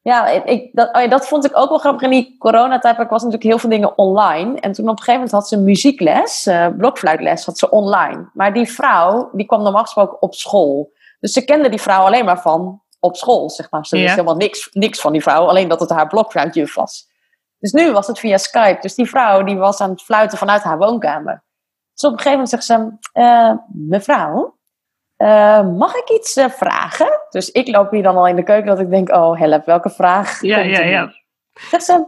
ja, ik, dat, oh ja, dat vond ik ook wel grappig. In die coronatijd was natuurlijk heel veel dingen online. En toen op een gegeven moment had ze muziekles, uh, blokfluitles, had ze online. Maar die vrouw, die kwam normaal gesproken op school. Dus ze kende die vrouw alleen maar van op school, zeg maar. Ze wist helemaal niks, niks van die vrouw, alleen dat het haar blokfluitjuf was. Dus nu was het via Skype. Dus die vrouw die was aan het fluiten vanuit haar woonkamer. Dus op een gegeven moment zegt ze, uh, mevrouw, uh, mag ik iets uh, vragen? Dus ik loop hier dan al in de keuken dat ik denk, oh help, welke vraag Ja, ja, ja. Zegt ze,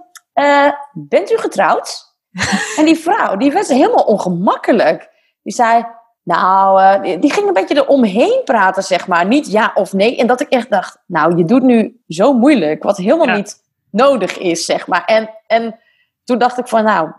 bent u getrouwd? en die vrouw, die werd helemaal ongemakkelijk. Die zei, nou, die, die ging een beetje eromheen praten, zeg maar. Niet ja of nee. En dat ik echt dacht, nou, je doet nu zo moeilijk, wat helemaal niet nodig is, zeg maar. En, en toen dacht ik van, nou,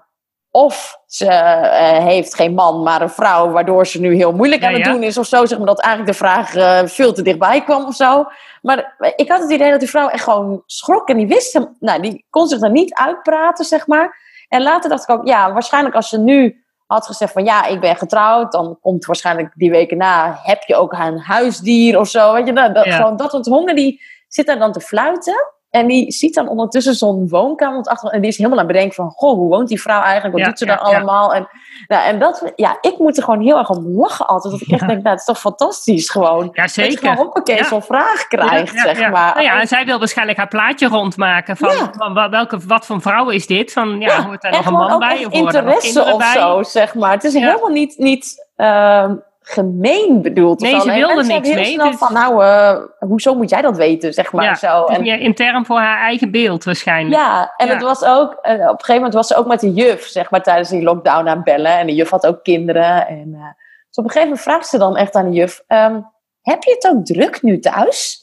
of ze uh, heeft geen man, maar een vrouw, waardoor ze nu heel moeilijk aan het doen is of zo. Zeg maar dat eigenlijk de vraag uh, veel te dichtbij kwam of zo. Maar ik had het idee dat die vrouw echt gewoon schrok en die wist hem, nou, die kon zich er niet uitpraten, zeg maar. En later dacht ik ook, ja, waarschijnlijk als ze nu had gezegd van ja, ik ben getrouwd, dan komt waarschijnlijk die weken na, heb je ook een huisdier of zo. Weet je, dat, dat, gewoon dat soort honger die zit daar dan te fluiten. En die ziet dan ondertussen zo'n woonkamer achter. En die is helemaal aan het bedenken van... Goh, hoe woont die vrouw eigenlijk? Wat doet ze daar allemaal? En, nou, en dat... Ja, ik moet er gewoon heel erg om lachen altijd. Dat ik echt denk, nou, het is toch fantastisch gewoon. Ja, zeker. Dat je gewoon hoppakee zo'n vraag krijgt, zeg maar. Nou ja, en zij wil waarschijnlijk haar plaatje rondmaken. Van, van welke, wat voor vrouw is dit? Van, ja, hoort daar nog een man bij? Of interesse of zo, zeg maar. Het is helemaal niet... niet uh, gemeen bedoeld. Nee, ze wilde niks heel mee. Snel dus... van, nou, uh, hoezo moet jij dat weten, zeg maar. Ja, zo. En, ja, intern voor haar eigen beeld waarschijnlijk. Ja, en het was ook, uh, op een gegeven moment was ze ook met de juf, zeg maar, tijdens die lockdown aan bellen. En de juf had ook kinderen. En uh, dus op een gegeven moment vraagt ze dan echt aan de juf, um, heb je het ook druk nu thuis?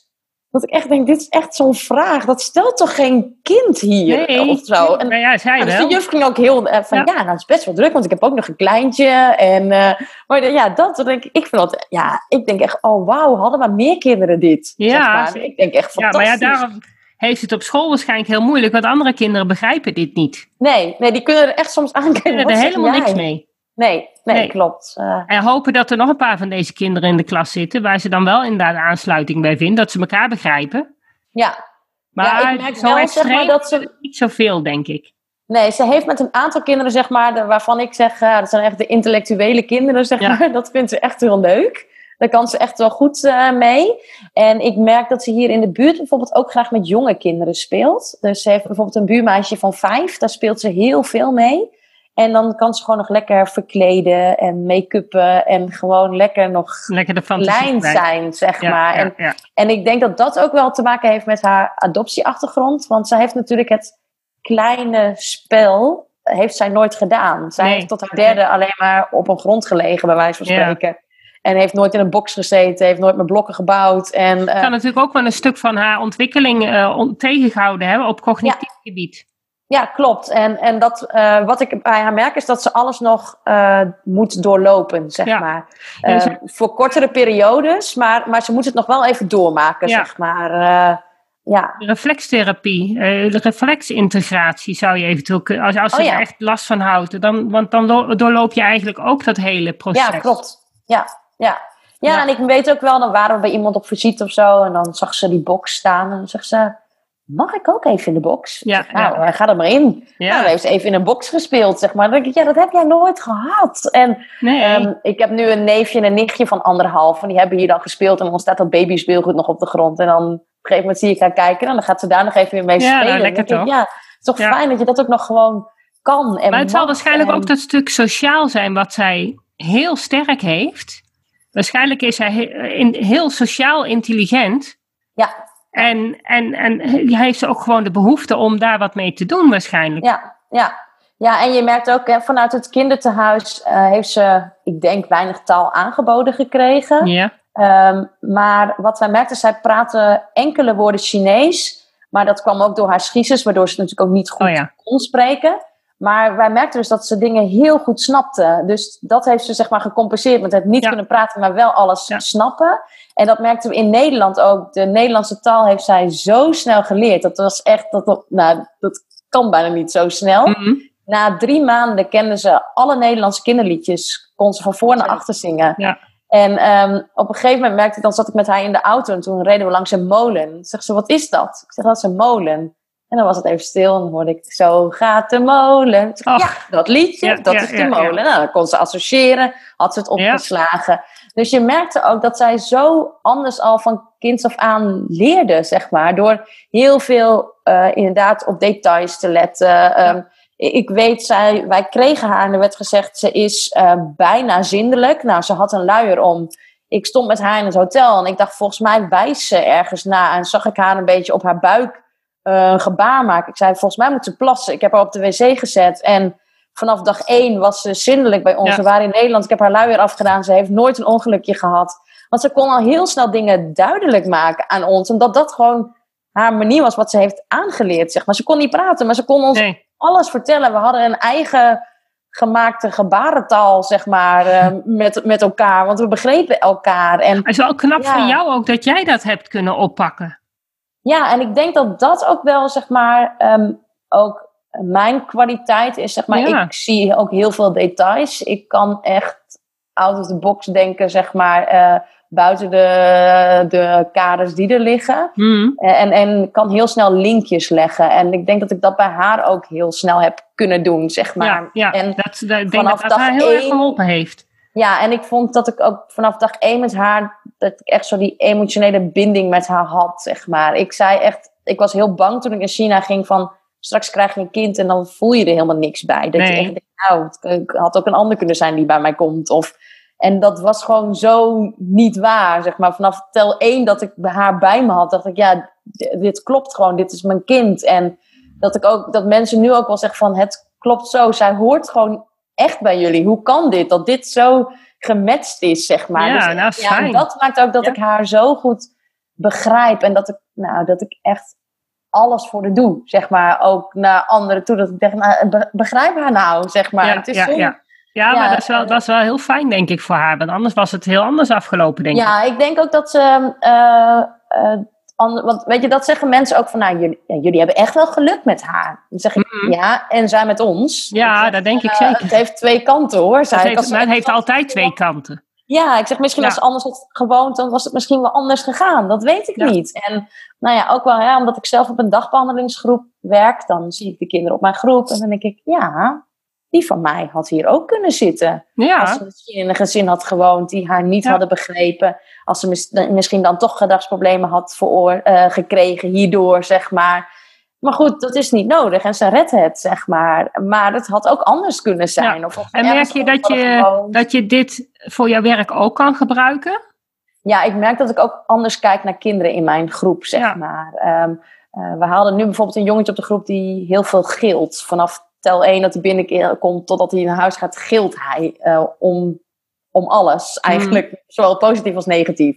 Dat ik echt denk, dit is echt zo'n vraag. Dat stelt toch geen kind hier nee, of zo? En, nou ja, zij dus wel. de juf ging ook heel uh, van, ja. ja, nou, het is best wel druk, want ik heb ook nog een kleintje. En, uh, maar ja, dat denk ik, ik vind dat, ja, ik denk echt, oh wauw, hadden maar meer kinderen dit. Ja. Zeg maar. Ik denk echt fantastisch. Ja, maar ja, daarom, heeft het op school waarschijnlijk heel moeilijk, want andere kinderen begrijpen dit niet. Nee, nee die kunnen er echt soms aankijken. Die kunnen er helemaal niks mee. Nee, nee, klopt. Uh, en hopen dat er nog een paar van deze kinderen in de klas zitten, waar ze dan wel inderdaad aansluiting bij vinden, dat ze elkaar begrijpen. Ja. Maar ja, ik merk zo wel, zeg maar, dat ze... niet zoveel, denk ik. Nee, ze heeft met een aantal kinderen, zeg maar, waarvan ik zeg, uh, dat zijn echt de intellectuele kinderen, zeg maar. Dat vindt ze echt heel leuk. Daar kan ze echt wel goed uh, mee. En ik merk dat ze hier in de buurt bijvoorbeeld ook graag met jonge kinderen speelt. Dus ze heeft bijvoorbeeld een buurmeisje van vijf, daar speelt ze heel veel mee. En dan kan ze gewoon nog lekker verkleden en make-uppen en gewoon lekker nog lekker de klein zijn, zeg maar. en, en ik denk dat dat ook wel te maken heeft met haar adoptieachtergrond. Want zij heeft natuurlijk het kleine spel, heeft zij nooit gedaan. Zij heeft tot haar derde alleen maar op een grond gelegen, bij wijze van spreken. En heeft nooit in een box gezeten, heeft nooit met blokken gebouwd. En, uh, kan natuurlijk ook wel een stuk van haar ontwikkeling uh, tegengehouden hebben op cognitief gebied. Ja, klopt. En, en dat, uh, wat ik bij haar merk is dat ze alles nog uh, moet doorlopen, zeg ja. maar. Uh, voor kortere periodes, maar, maar ze moet het nog wel even doormaken, ja. zeg maar. ja. Reflextherapie, reflexintegratie zou je eventueel kunnen, als, als ze oh, er echt last van houdt, dan, want dan doorloop je eigenlijk ook dat hele proces. Ja, klopt. Ja, ja. Ja, ja. en ik weet ook wel, dan waren we bij iemand op visite of zo, en dan zag ze die box staan en dan zegt ze mag ik ook even in de box? Ja, nou, ja. ga er maar in. Ja. Nou, heeft ze even in een box gespeeld, zeg maar. Dan denk ik, ja, dat heb jij nooit gehad. En nee. um, ik heb nu een neefje en een nichtje van anderhalf. En die hebben hier dan gespeeld. En dan staat dat babyspeelgoed nog op de grond. En dan op een gegeven moment zie ik haar kijken. En dan gaat ze daar nog even weer mee ja, spelen. Nou, lekker toch? Ik, ja, het is toch fijn dat je dat ook nog gewoon kan. En maar het zal waarschijnlijk ook dat stuk sociaal zijn wat zij heel sterk heeft. Waarschijnlijk is hij heel sociaal intelligent. Ja. En, en, en hij heeft ook gewoon de behoefte om daar wat mee te doen waarschijnlijk. Ja, ja. ja en je merkt ook hè, vanuit het kinderthuis uh, heeft ze, ik denk, weinig taal aangeboden gekregen. Ja. Um, maar wat wij merkten, zij praten enkele woorden Chinees. Maar dat kwam ook door haar schiezers, waardoor ze natuurlijk ook niet goed oh ja. kon spreken. Maar wij merkten dus dat ze dingen heel goed snapte. Dus dat heeft ze zeg maar gecompenseerd met het niet Ja. kunnen praten, maar wel alles Ja. snappen. En dat merkten we in Nederland ook. De Nederlandse taal heeft zij zo snel geleerd. Dat was echt, dat, nou, dat kan bijna niet zo snel. Mhm. Na drie maanden kende ze alle Nederlandse kinderliedjes. Kon ze van voor naar achter zingen. Ja. En ehm, op een gegeven moment merkte ik, dan zat ik met haar in de auto en toen reden we langs een molen. Zegt ze, wat is dat? Ik zeg, dat is een molen. En dan was het even stil en dan hoorde ik, zo gaat de molen. Ja, dat liedje, Ja, dat ja, is de molen. Nou, dan kon ze associëren, had ze het opgeslagen. Dus je merkte ook dat zij zo anders al van kinds af aan leerde, zeg maar. Door heel veel eh, inderdaad op details te letten. Ehm, ik weet, zij, wij kregen haar en er werd gezegd, ze is eh, bijna zindelijk. Nou, ze had een luier om. Ik stond met haar in het hotel en ik dacht, volgens mij wijst ze ergens na. En zag ik haar een beetje op haar buik eh, een gebaar maken. Ik zei, volgens mij moet ze plassen. Ik heb haar op de wc gezet en vanaf dag één was ze zindelijk bij ons. Ja. We waren in Nederland, ik heb haar luier afgedaan. Ze heeft nooit een ongelukje gehad. Want ze kon al heel snel dingen duidelijk maken aan ons. Omdat dat gewoon haar manier was wat ze heeft aangeleerd. Zeg maar. Ze kon niet praten, maar ze kon ons Nee. alles vertellen. We hadden een eigen gemaakte gebarentaal, zeg maar, eh, met, met elkaar. Want we begrepen elkaar. En Het is wel knap Ja. van jou ook dat jij dat hebt kunnen oppakken. Ja, en ik denk dat dat ook wel, zeg maar, ehm, ook mijn kwaliteit is. Zeg maar, Ja. ik zie ook heel veel details. Ik kan echt out of the box denken, zeg maar, eh, buiten de, de kaders die er liggen. Mhm. En, en kan heel snel linkjes leggen. En ik denk dat ik dat bij haar ook heel snel heb kunnen doen, zeg maar. Ja, ja. En dat, dat, ik denk vanaf dat dat haar heel erg één- geholpen heeft. Ja, en ik vond dat ik ook vanaf dag één met haar, dat ik echt zo die emotionele binding met haar had, zeg maar. Ik zei echt, ik was heel bang toen ik naar China ging van, straks krijg je een kind en dan voel je er helemaal niks bij. Dat Nee. je echt denkt, nou, het had ook een ander kunnen zijn die bij mij komt. Of, en dat was gewoon zo niet waar, zeg maar. Vanaf tel één dat ik haar bij me had, dacht ik, ja, dit klopt gewoon, dit is mijn kind. En dat ik ook, dat mensen nu ook wel zeggen van, het klopt zo, zij hoort gewoon echt bij jullie. Hoe kan dit? Dat dit zo gematcht is, zeg maar. Ja, Dus, nou, fijn. dat maakt ook dat Ja. ik haar zo goed begrijp. En dat ik, nou, dat ik echt alles voor haar doe, zeg maar. Ook naar anderen toe. Dat ik denk, nou, be- begrijp haar nou, zeg maar. Ja, het is ja, zo- ja. Maar dat is, wel, eh, dat is wel heel fijn, denk ik, voor haar. Want anders was het heel anders afgelopen, denk ik. Ja, ik denk ook dat ze. eh, want weet je, dat zeggen mensen ook van, nou, jullie, ja, jullie hebben echt wel geluk met haar. Dan zeg ik, Mhm. ja, en zij met ons. Ja, dat denk ik eh, zeker. Het heeft twee kanten hoor. Het ik. heeft, maar het heeft altijd twee kanten. Ja, ik zeg misschien Ja. als ze anders had gewoond, dan was het misschien wel anders gegaan. Dat weet ik Ja. niet. En nou ja, ook wel, ja, omdat ik zelf op een dagbehandelingsgroep werk, dan zie ik de kinderen op mijn groep en dan denk ik, ja, die van mij had hier ook kunnen zitten. Als ze misschien in een gezin had gewoond die haar niet Ja. hadden begrepen. Als ze mis- misschien dan toch gedragsproblemen had veroor- eh, gekregen hierdoor, zeg maar. Maar goed, dat is niet nodig en ze redt het, zeg maar. Maar het had ook anders kunnen zijn. Of, of en merk je dat je, gewoond. dat je dit voor jouw werk ook kan gebruiken? Ja, ik merk dat ik ook anders kijk naar kinderen in mijn groep, zeg maar. Ehm, eh, we haalden nu bijvoorbeeld een jongetje op de groep die heel veel gilt. Vanaf tel 1 dat hij binnenkomt totdat hij naar huis gaat, gilt hij eh, om, om alles. Eigenlijk, zowel positief als negatief.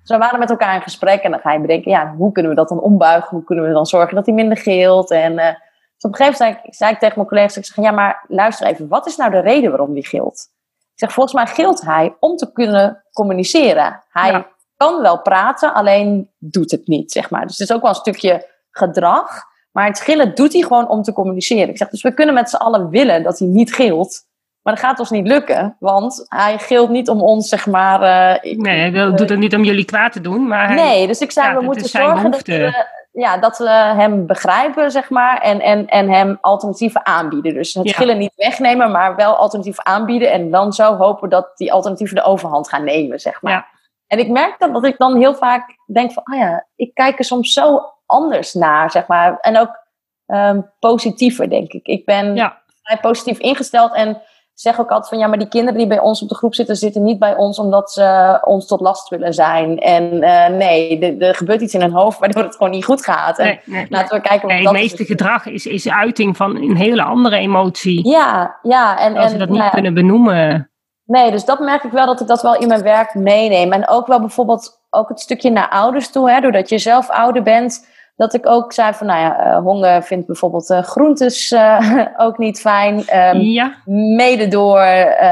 Dus we waren met elkaar in gesprek en dan ga je bedenken, ja, hoe kunnen we dat dan ombuigen? Hoe kunnen we dan zorgen dat hij minder gilt? En eh, dus op een gegeven moment zei ik, zei ik tegen mijn collega's, ik zeg, ja, maar luister even, wat is nou de reden waarom hij gilt? Ik zeg, volgens mij gilt hij om te kunnen communiceren. Hij Ja. kan wel praten, alleen doet het niet, zeg maar. Dus het is ook wel een stukje gedrag. Maar het gillen doet hij gewoon om te communiceren. Ik zeg, dus we kunnen met z'n allen willen dat hij niet gilt. Maar dat gaat ons niet lukken, want hij gilt niet om ons, zeg maar... eh, Nee, hij wil- doet het niet om jullie kwaad te doen, maar hij, Nee, dus ik zei, Ja, we dat moeten zorgen dat we, ja, dat we hem begrijpen, zeg maar, en, en, en hem alternatieven aanbieden. Dus het Ja. schillen niet wegnemen, maar wel alternatieven aanbieden. En dan zo hopen dat die alternatieven de overhand gaan nemen, zeg maar. Ja. En ik merk dan dat ik dan heel vaak denk van, oh ja, ik kijk er soms zo anders naar, zeg maar. En ook ehm, positiever, denk ik. Ik ben Ja. vrij positief ingesteld en zeg ook altijd van ja, maar die kinderen die bij ons op de groep zitten, zitten niet bij ons omdat ze ons tot last willen zijn. En eh, nee, er- gebeurt iets in hun hoofd waardoor het gewoon niet goed gaat. En nee, laten we kijken Nee, wat het dat meeste is. gedrag is, is uiting van een hele andere emotie. Ja, ja. En, Als we dat niet nou ja, kunnen benoemen. Nee, dus dat merk ik wel dat ik dat wel in mijn werk meeneem. En ook wel bijvoorbeeld ook het stukje naar ouders toe, hè, doordat je zelf ouder bent. Dat ik ook zei van, nou ja, eh, honger vindt bijvoorbeeld eh, groentes eh, ook niet fijn. Ehm, ja, Mede door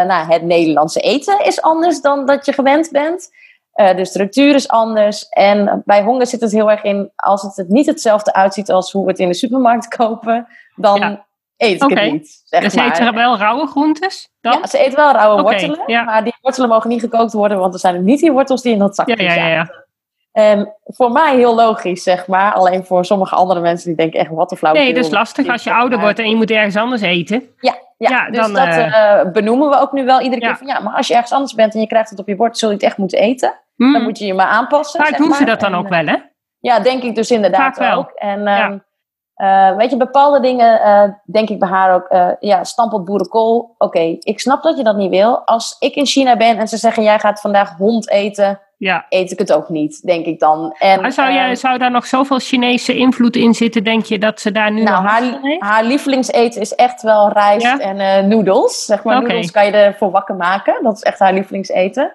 nou, het Nederlandse eten is anders dan dat je gewend bent. De structuur is anders. En bij honger zit het heel erg in, als het er niet hetzelfde uitziet als hoe we het in de supermarkt kopen, dan Ja. eet ik het niet. Zeg dus maar. er wel rauwe groentes dan? Ja, ze eten wel rauwe wortelen, ja. maar die wortelen mogen niet gekookt worden, want er zijn niet die wortels die in dat zakje ja, ja, ja. ja. zaten. Ehm, voor mij heel logisch, zeg maar. Alleen voor sommige andere mensen die denken echt, wat een flauw. Nee, dat is lastig als je ouder wordt en je moet ergens anders eten. Ja, ja, Ja, dus dan, dat eh, eh, benoemen we ook nu wel iedere Ja. keer. Van, ja, maar als je ergens anders bent en je krijgt het op je bord, zul je het echt moeten eten. Dan moet je je maar aanpassen. Vaak doen ze dat dan En, ook eh, wel, hè? Ja, denk ik dus inderdaad Vaak wel. ook. En ehm, eh, weet je, bepaalde dingen, eh, denk ik bij haar ook, eh ja, stampot boerenkool. Oké, ik snap dat je dat niet wil. Als ik in China ben en ze zeggen, jij gaat vandaag hond eten, Ja. eet ik het ook niet, denk ik dan. En, Maar zou, ehm, je, zou daar nog zoveel Chinese invloed in zitten, denk je, dat ze daar nu nou, nog haar, heeft? haar lievelingseten is echt wel rijst Ja? en noedels. Zeg maar, noedels kan je ervoor wakker maken. Dat is echt haar lievelingseten.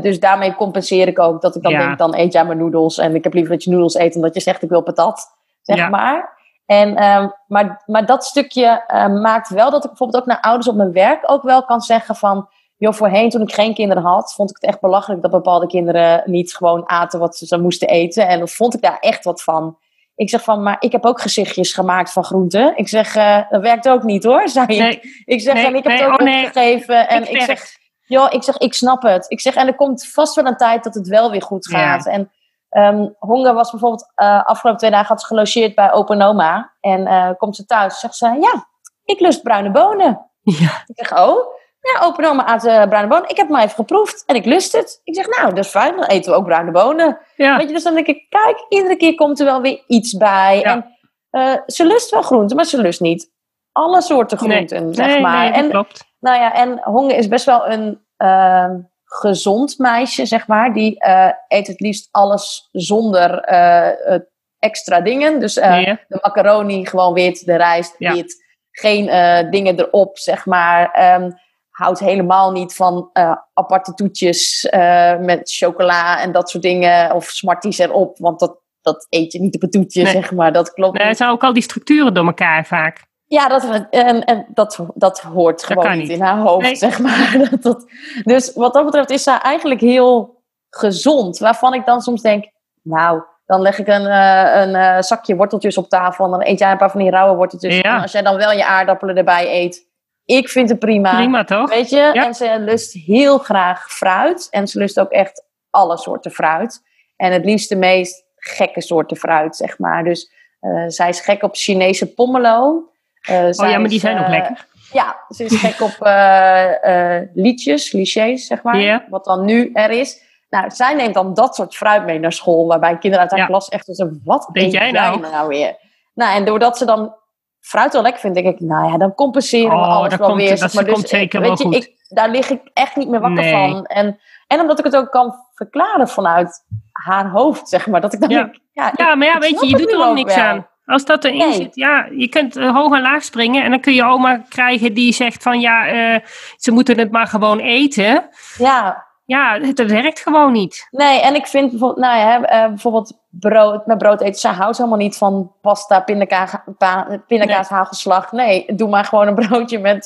Dus daarmee compenseer ik ook dat ik dan Ja. denk, dan eet jij maar noedels. En ik heb liever dat je noedels eet dan dat je zegt, ik wil patat. Zeg Ja. maar. En, ehm, maar, maar dat stukje eh, maakt wel dat ik bijvoorbeeld ook naar ouders op mijn werk ook wel kan zeggen van... Joh, voorheen toen ik geen kinderen had, vond ik het echt belachelijk dat bepaalde kinderen niet gewoon aten wat ze, moesten eten. En dan vond ik daar echt wat van. Ik zeg van, maar ik heb ook gezichtjes gemaakt van groenten. Ik zeg, eh, dat werkt ook niet hoor, zei ik. Nee, Ik zeg, Nee, en ik heb nee, het ook oh nee, opgegeven. En ik zeg, joh, ik zeg, ik snap het. Ik zeg, en er komt vast wel een tijd dat het wel weer goed Ja. gaat. En ehm Honger was bijvoorbeeld uh, afgelopen twee dagen had ze gelogeerd bij Open Oma. En uh, komt ze thuis, zegt ze, ja, ik lust bruine bonen. Ja. Ik zeg, oh, ja, Open Oma aat uh, bruine bonen. Ik heb maar even geproefd en ik lust het. Ik zeg, nou, dat is fijn, dan eten we ook bruine bonen. Ja. Weet je, dus dan denk ik, kijk, iedere keer komt er wel weer iets bij. Ja. En ze lust wel groenten, maar ze lust niet alle soorten groenten, nee. zeg nee, maar. Nee, en, klopt. Nou ja, en Honge is best wel een uh, gezond meisje, zeg maar. Die uh, eet het liefst alles zonder uh, extra dingen. Dus de macaroni gewoon wit, de rijst Ja. wit. Geen dingen erop, zeg maar. Um, houdt helemaal niet van aparte toetjes met chocola en dat soort dingen. Of smarties erop, want dat, dat eet je niet op een toetje, Nee. zeg maar. Dat klopt Nee, niet. zijn ook al die structuren door elkaar vaak. Ja, dat, en, en dat, dat hoort gewoon niet in haar hoofd, Nee. zeg maar. Dat, dat, dus wat dat betreft is zij eigenlijk heel gezond. Waarvan ik dan soms denk, nou, dan leg ik een, uh, een uh, zakje worteltjes op tafel. En dan eet jij een paar van die rauwe worteltjes. Ja. En als jij dan wel je aardappelen erbij eet. Ik vind het prima. Prima toch? Weet je? En ze lust heel graag fruit. En ze lust ook echt alle soorten fruit. En het liefst de meest gekke soorten fruit, zeg maar. Dus uh, zij is gek op Chinese pomelo. Oh ja, maar die zijn ook lekker. Ja, ze is gek op liedjes, clichés, zeg maar. Yeah. Wat dan nu er is. Nou, zij neemt dan dat soort fruit mee naar school, waarbij kinderen uit haar Ja. klas echt zo, wat Denk eet jij nou? nou weer? Nou, en doordat ze dan fruit wel lekker vindt, denk ik, nou ja, dan compenseren we Oh, alles dat wel komt- weer. dat maar. komt Dus, zeker weet wel je, goed. Ik, daar lig ik echt niet meer wakker Nee. van. En, en omdat ik het ook kan verklaren vanuit haar hoofd, zeg maar. Dat ik dan Ja. denk, ja, Ja, ik- maar ja, weet je, je doet er ook ook niks wel. aan. Als dat erin Nee. zit, ja, je kunt eh, hoog en laag springen. En dan kun je oma krijgen die zegt van, ja, eh, ze moeten het maar gewoon eten. Ja, Ja, het, het werkt gewoon niet. Nee, en ik vind bijvoorbeeld, nou ja, eh, bijvoorbeeld brood, met brood eten. Zij houdt helemaal niet van pasta, pindakaas, pa, pindakaas hagelslag. Nee, doe maar gewoon een broodje met,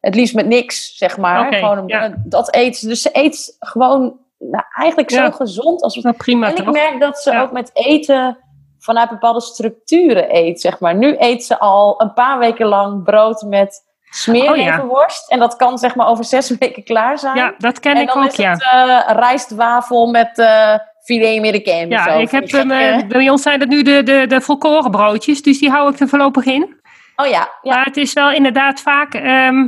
het liefst met niks, zeg maar. Oké, gewoon een, ja. dat eet ze. Dus ze eet gewoon, nou, eigenlijk Ja. zo gezond als Nou, prima En ik toch? merk dat ze Ja. ook met eten vanuit bepaalde structuren eet, zeg maar. Nu eet ze al een paar weken lang brood met smeerleverworst. En dat kan zeg maar over zes weken klaar zijn. Ja, dat ken en ik dan ook, ja. het eh, rijstwafel met eh filet americain. Ja, zo. ik heb, gekke- eh, bij ons zijn dat nu de, de, de volkoren broodjes, dus die hou ik er voorlopig in. Oh ja, ja. Maar het is wel inderdaad vaak... ehm,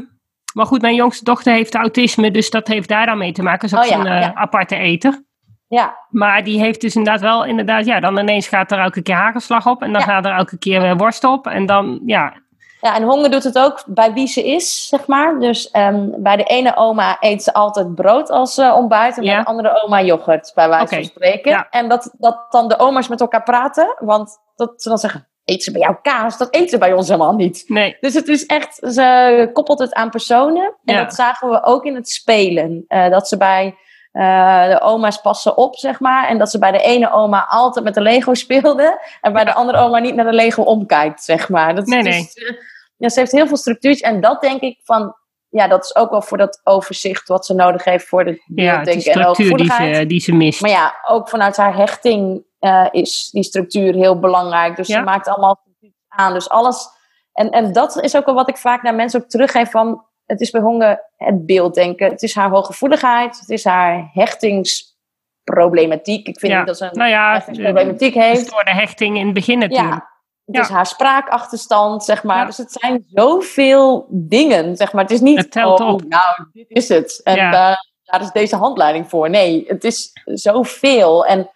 maar goed, mijn jongste dochter heeft autisme, dus dat heeft daar dan mee te maken. Ze is ook Oh ja, een ja. aparte eter. Ja. Maar die heeft dus inderdaad wel, inderdaad, ja, dan ineens gaat er elke keer hagelslag op. En dan Ja. gaat er elke keer eh, worst op. En dan, ja, Ja, en honger doet het ook bij wie ze is, zeg maar. Dus ehm, bij de ene oma eet ze altijd brood als eh, ontbijt. En Ja. bij de andere oma yoghurt, bij wijze van spreken. ja. En dat, dat dan de oma's met elkaar praten. Want dat ze dan zeggen, eet ze bij jou kaas? Dat eet ze bij ons helemaal niet. nee. Dus het is echt, ze koppelt het aan personen. En dat zagen we ook in het spelen. Eh, dat ze bij eh, de oma's passen op, zeg maar. En dat ze bij de ene oma altijd met de Lego speelde. En bij de andere oma niet naar de Lego omkijkt, zeg maar. Dat, Nee, is- nee. eh, ja, ze heeft heel veel structuurtjes. En dat denk ik van... Ja, dat is ook wel voor dat overzicht wat ze nodig heeft voor de Ja, structuur die ze, die ze mist. Maar ja, ook vanuit haar hechting eh, is die structuur heel belangrijk. Dus Ja. ze maakt allemaal aan. Dus alles. En, en dat is ook wel wat ik vaak naar mensen ook teruggeef van. Het is bij honger het beelddenken. Het is haar hooggevoeligheid. Het is haar hechtingsproblematiek. Ik vind Ja. niet dat ze een nou ja, hechtingsproblematiek het heeft. door de hechting in het begin natuurlijk. Ja. Het Ja. is haar spraakachterstand, zeg maar. Ja. Dus het zijn zoveel dingen, zeg maar. Het is niet, Het telt oh, op. nou, dit is het. En Ja. daar, daar is deze handleiding voor. Nee, het is zoveel. En,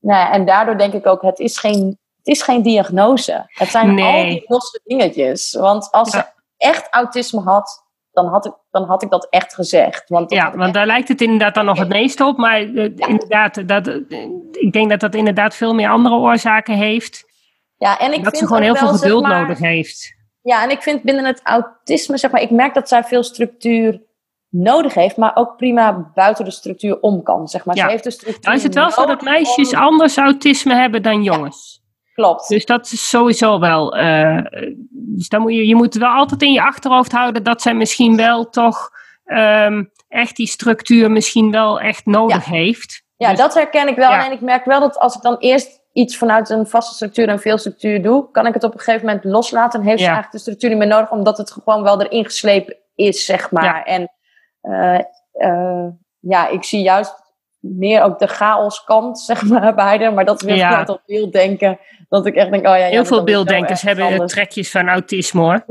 nou en daardoor denk ik ook, het is geen, het is geen diagnose. Het zijn Nee. al die losse dingetjes. Want als ze echt autisme had, dan had ik, dan had ik dat echt gezegd. Want Ja, want echt- daar lijkt het inderdaad dan nog het meest op. Maar eh, inderdaad, dat, eh, ik denk dat dat inderdaad veel meer andere oorzaken heeft. ja, en ik dat vind ze gewoon heel veel zeg geduld maar, nodig heeft. Ja, en ik vind binnen het autisme, zeg maar, ik merk dat zij veel structuur nodig heeft, maar ook prima buiten de structuur om kan, zeg maar. Ja. Ze heeft de structuur is het wel zo dat meisjes om- anders autisme hebben dan jongens. Klopt. Dus dat is sowieso wel. eh, dus dan moet je, je moet wel altijd in je achterhoofd houden dat zij misschien wel toch ehm, echt die structuur misschien wel echt nodig heeft. ja, dus- dat herken ik wel. ja. En ik merk wel dat als ik dan eerst iets vanuit een vaste structuur en veel structuur doe, kan ik het op een gegeven moment loslaten. En heeft ze eigenlijk de structuur niet meer nodig, omdat het gewoon wel erin geslepen is, zeg maar. Ja. En eh, eh, ja, ik zie juist meer ook de chaoskant, zeg maar, bij haar. Maar dat is weer Ja. dat beelddenken. Dat ik echt denk, oh ja. ja, Heel veel beelddenkers hebben anders. trekjes van autisme hoor.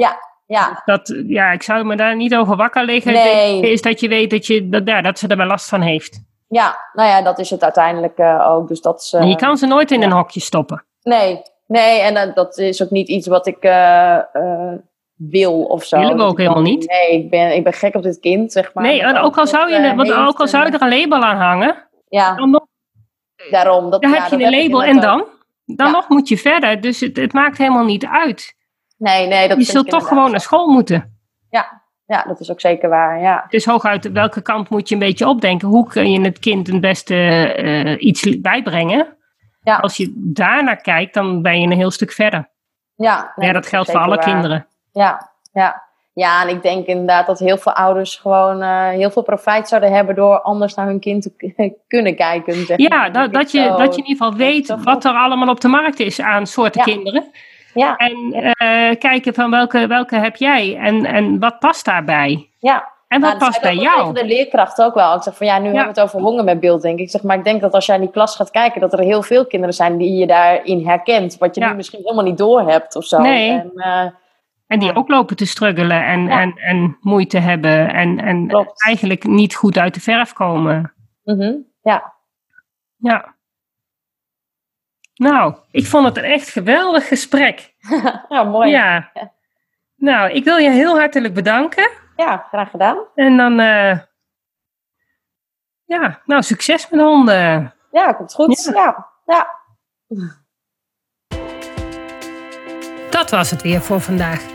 Ja, Dat, ja, ik zou me daar niet over wakker liggen. Nee. Is dat je weet dat, je, dat, ja, dat ze er wel last van heeft. ja, nou ja, dat is het uiteindelijk eh, ook. Dus dat is, eh, je kan ze nooit in ja. een hokje stoppen. Nee, nee, en eh, dat is ook niet iets wat ik eh, eh, wil of zo. Willen we ook helemaal niet. Nee, ik ben, ik ben gek op dit kind, zeg maar. nee, en ook al zou je, het, er- eh, want ook al zou je er een label aan hangen, Ja, dan, nog, daarom. Dat, dan ja, heb je een label en dan? Dan Ja. nog moet je verder. Dus het, het maakt helemaal niet uit. Nee, nee, dat Je zult toch gewoon naar school moeten. Ja, dat is ook zeker waar, ja. Dus hooguit welke kant moet je een beetje opdenken. Hoe kun je het kind het beste eh, iets bijbrengen? Ja. Als je daarnaar kijkt, dan ben je een heel stuk verder. Ja, nee, ja, dat is geldt voor alle waar. kinderen. Ja, ja. Ja, en ik denk inderdaad dat heel veel ouders gewoon uh, heel veel profijt zouden hebben door anders naar hun kind te kunnen kijken. Zeg ja, dat, dat, je, dat je in ieder geval weet wat er allemaal op de markt is aan soorten kinderen. Ja. En uh, kijken van welke, welke heb jij en, en wat past daarbij. Ja, en wat past bij jou? De leerkracht ook wel. Ik zeg van ja, nu hebben we het over honger met beeld, denk ik. Ik zeg, maar ik denk dat als jij in die klas gaat kijken, dat er heel veel kinderen zijn die je daarin herkent. Wat je nu misschien helemaal niet door hebt of zo. Nee. En, uh, en die ook lopen te struggelen en, en, en moeite hebben. En, en eigenlijk niet goed uit de verf komen. Mm Ja. Ja. Nou, ik vond het een echt geweldig gesprek. ja, mooi. Ja. Nou, ik wil je heel hartelijk bedanken. Ja, graag gedaan. En dan, uh, ja, nou, succes met honden. Ja, komt goed. Ja. ja. Dat was het weer voor vandaag.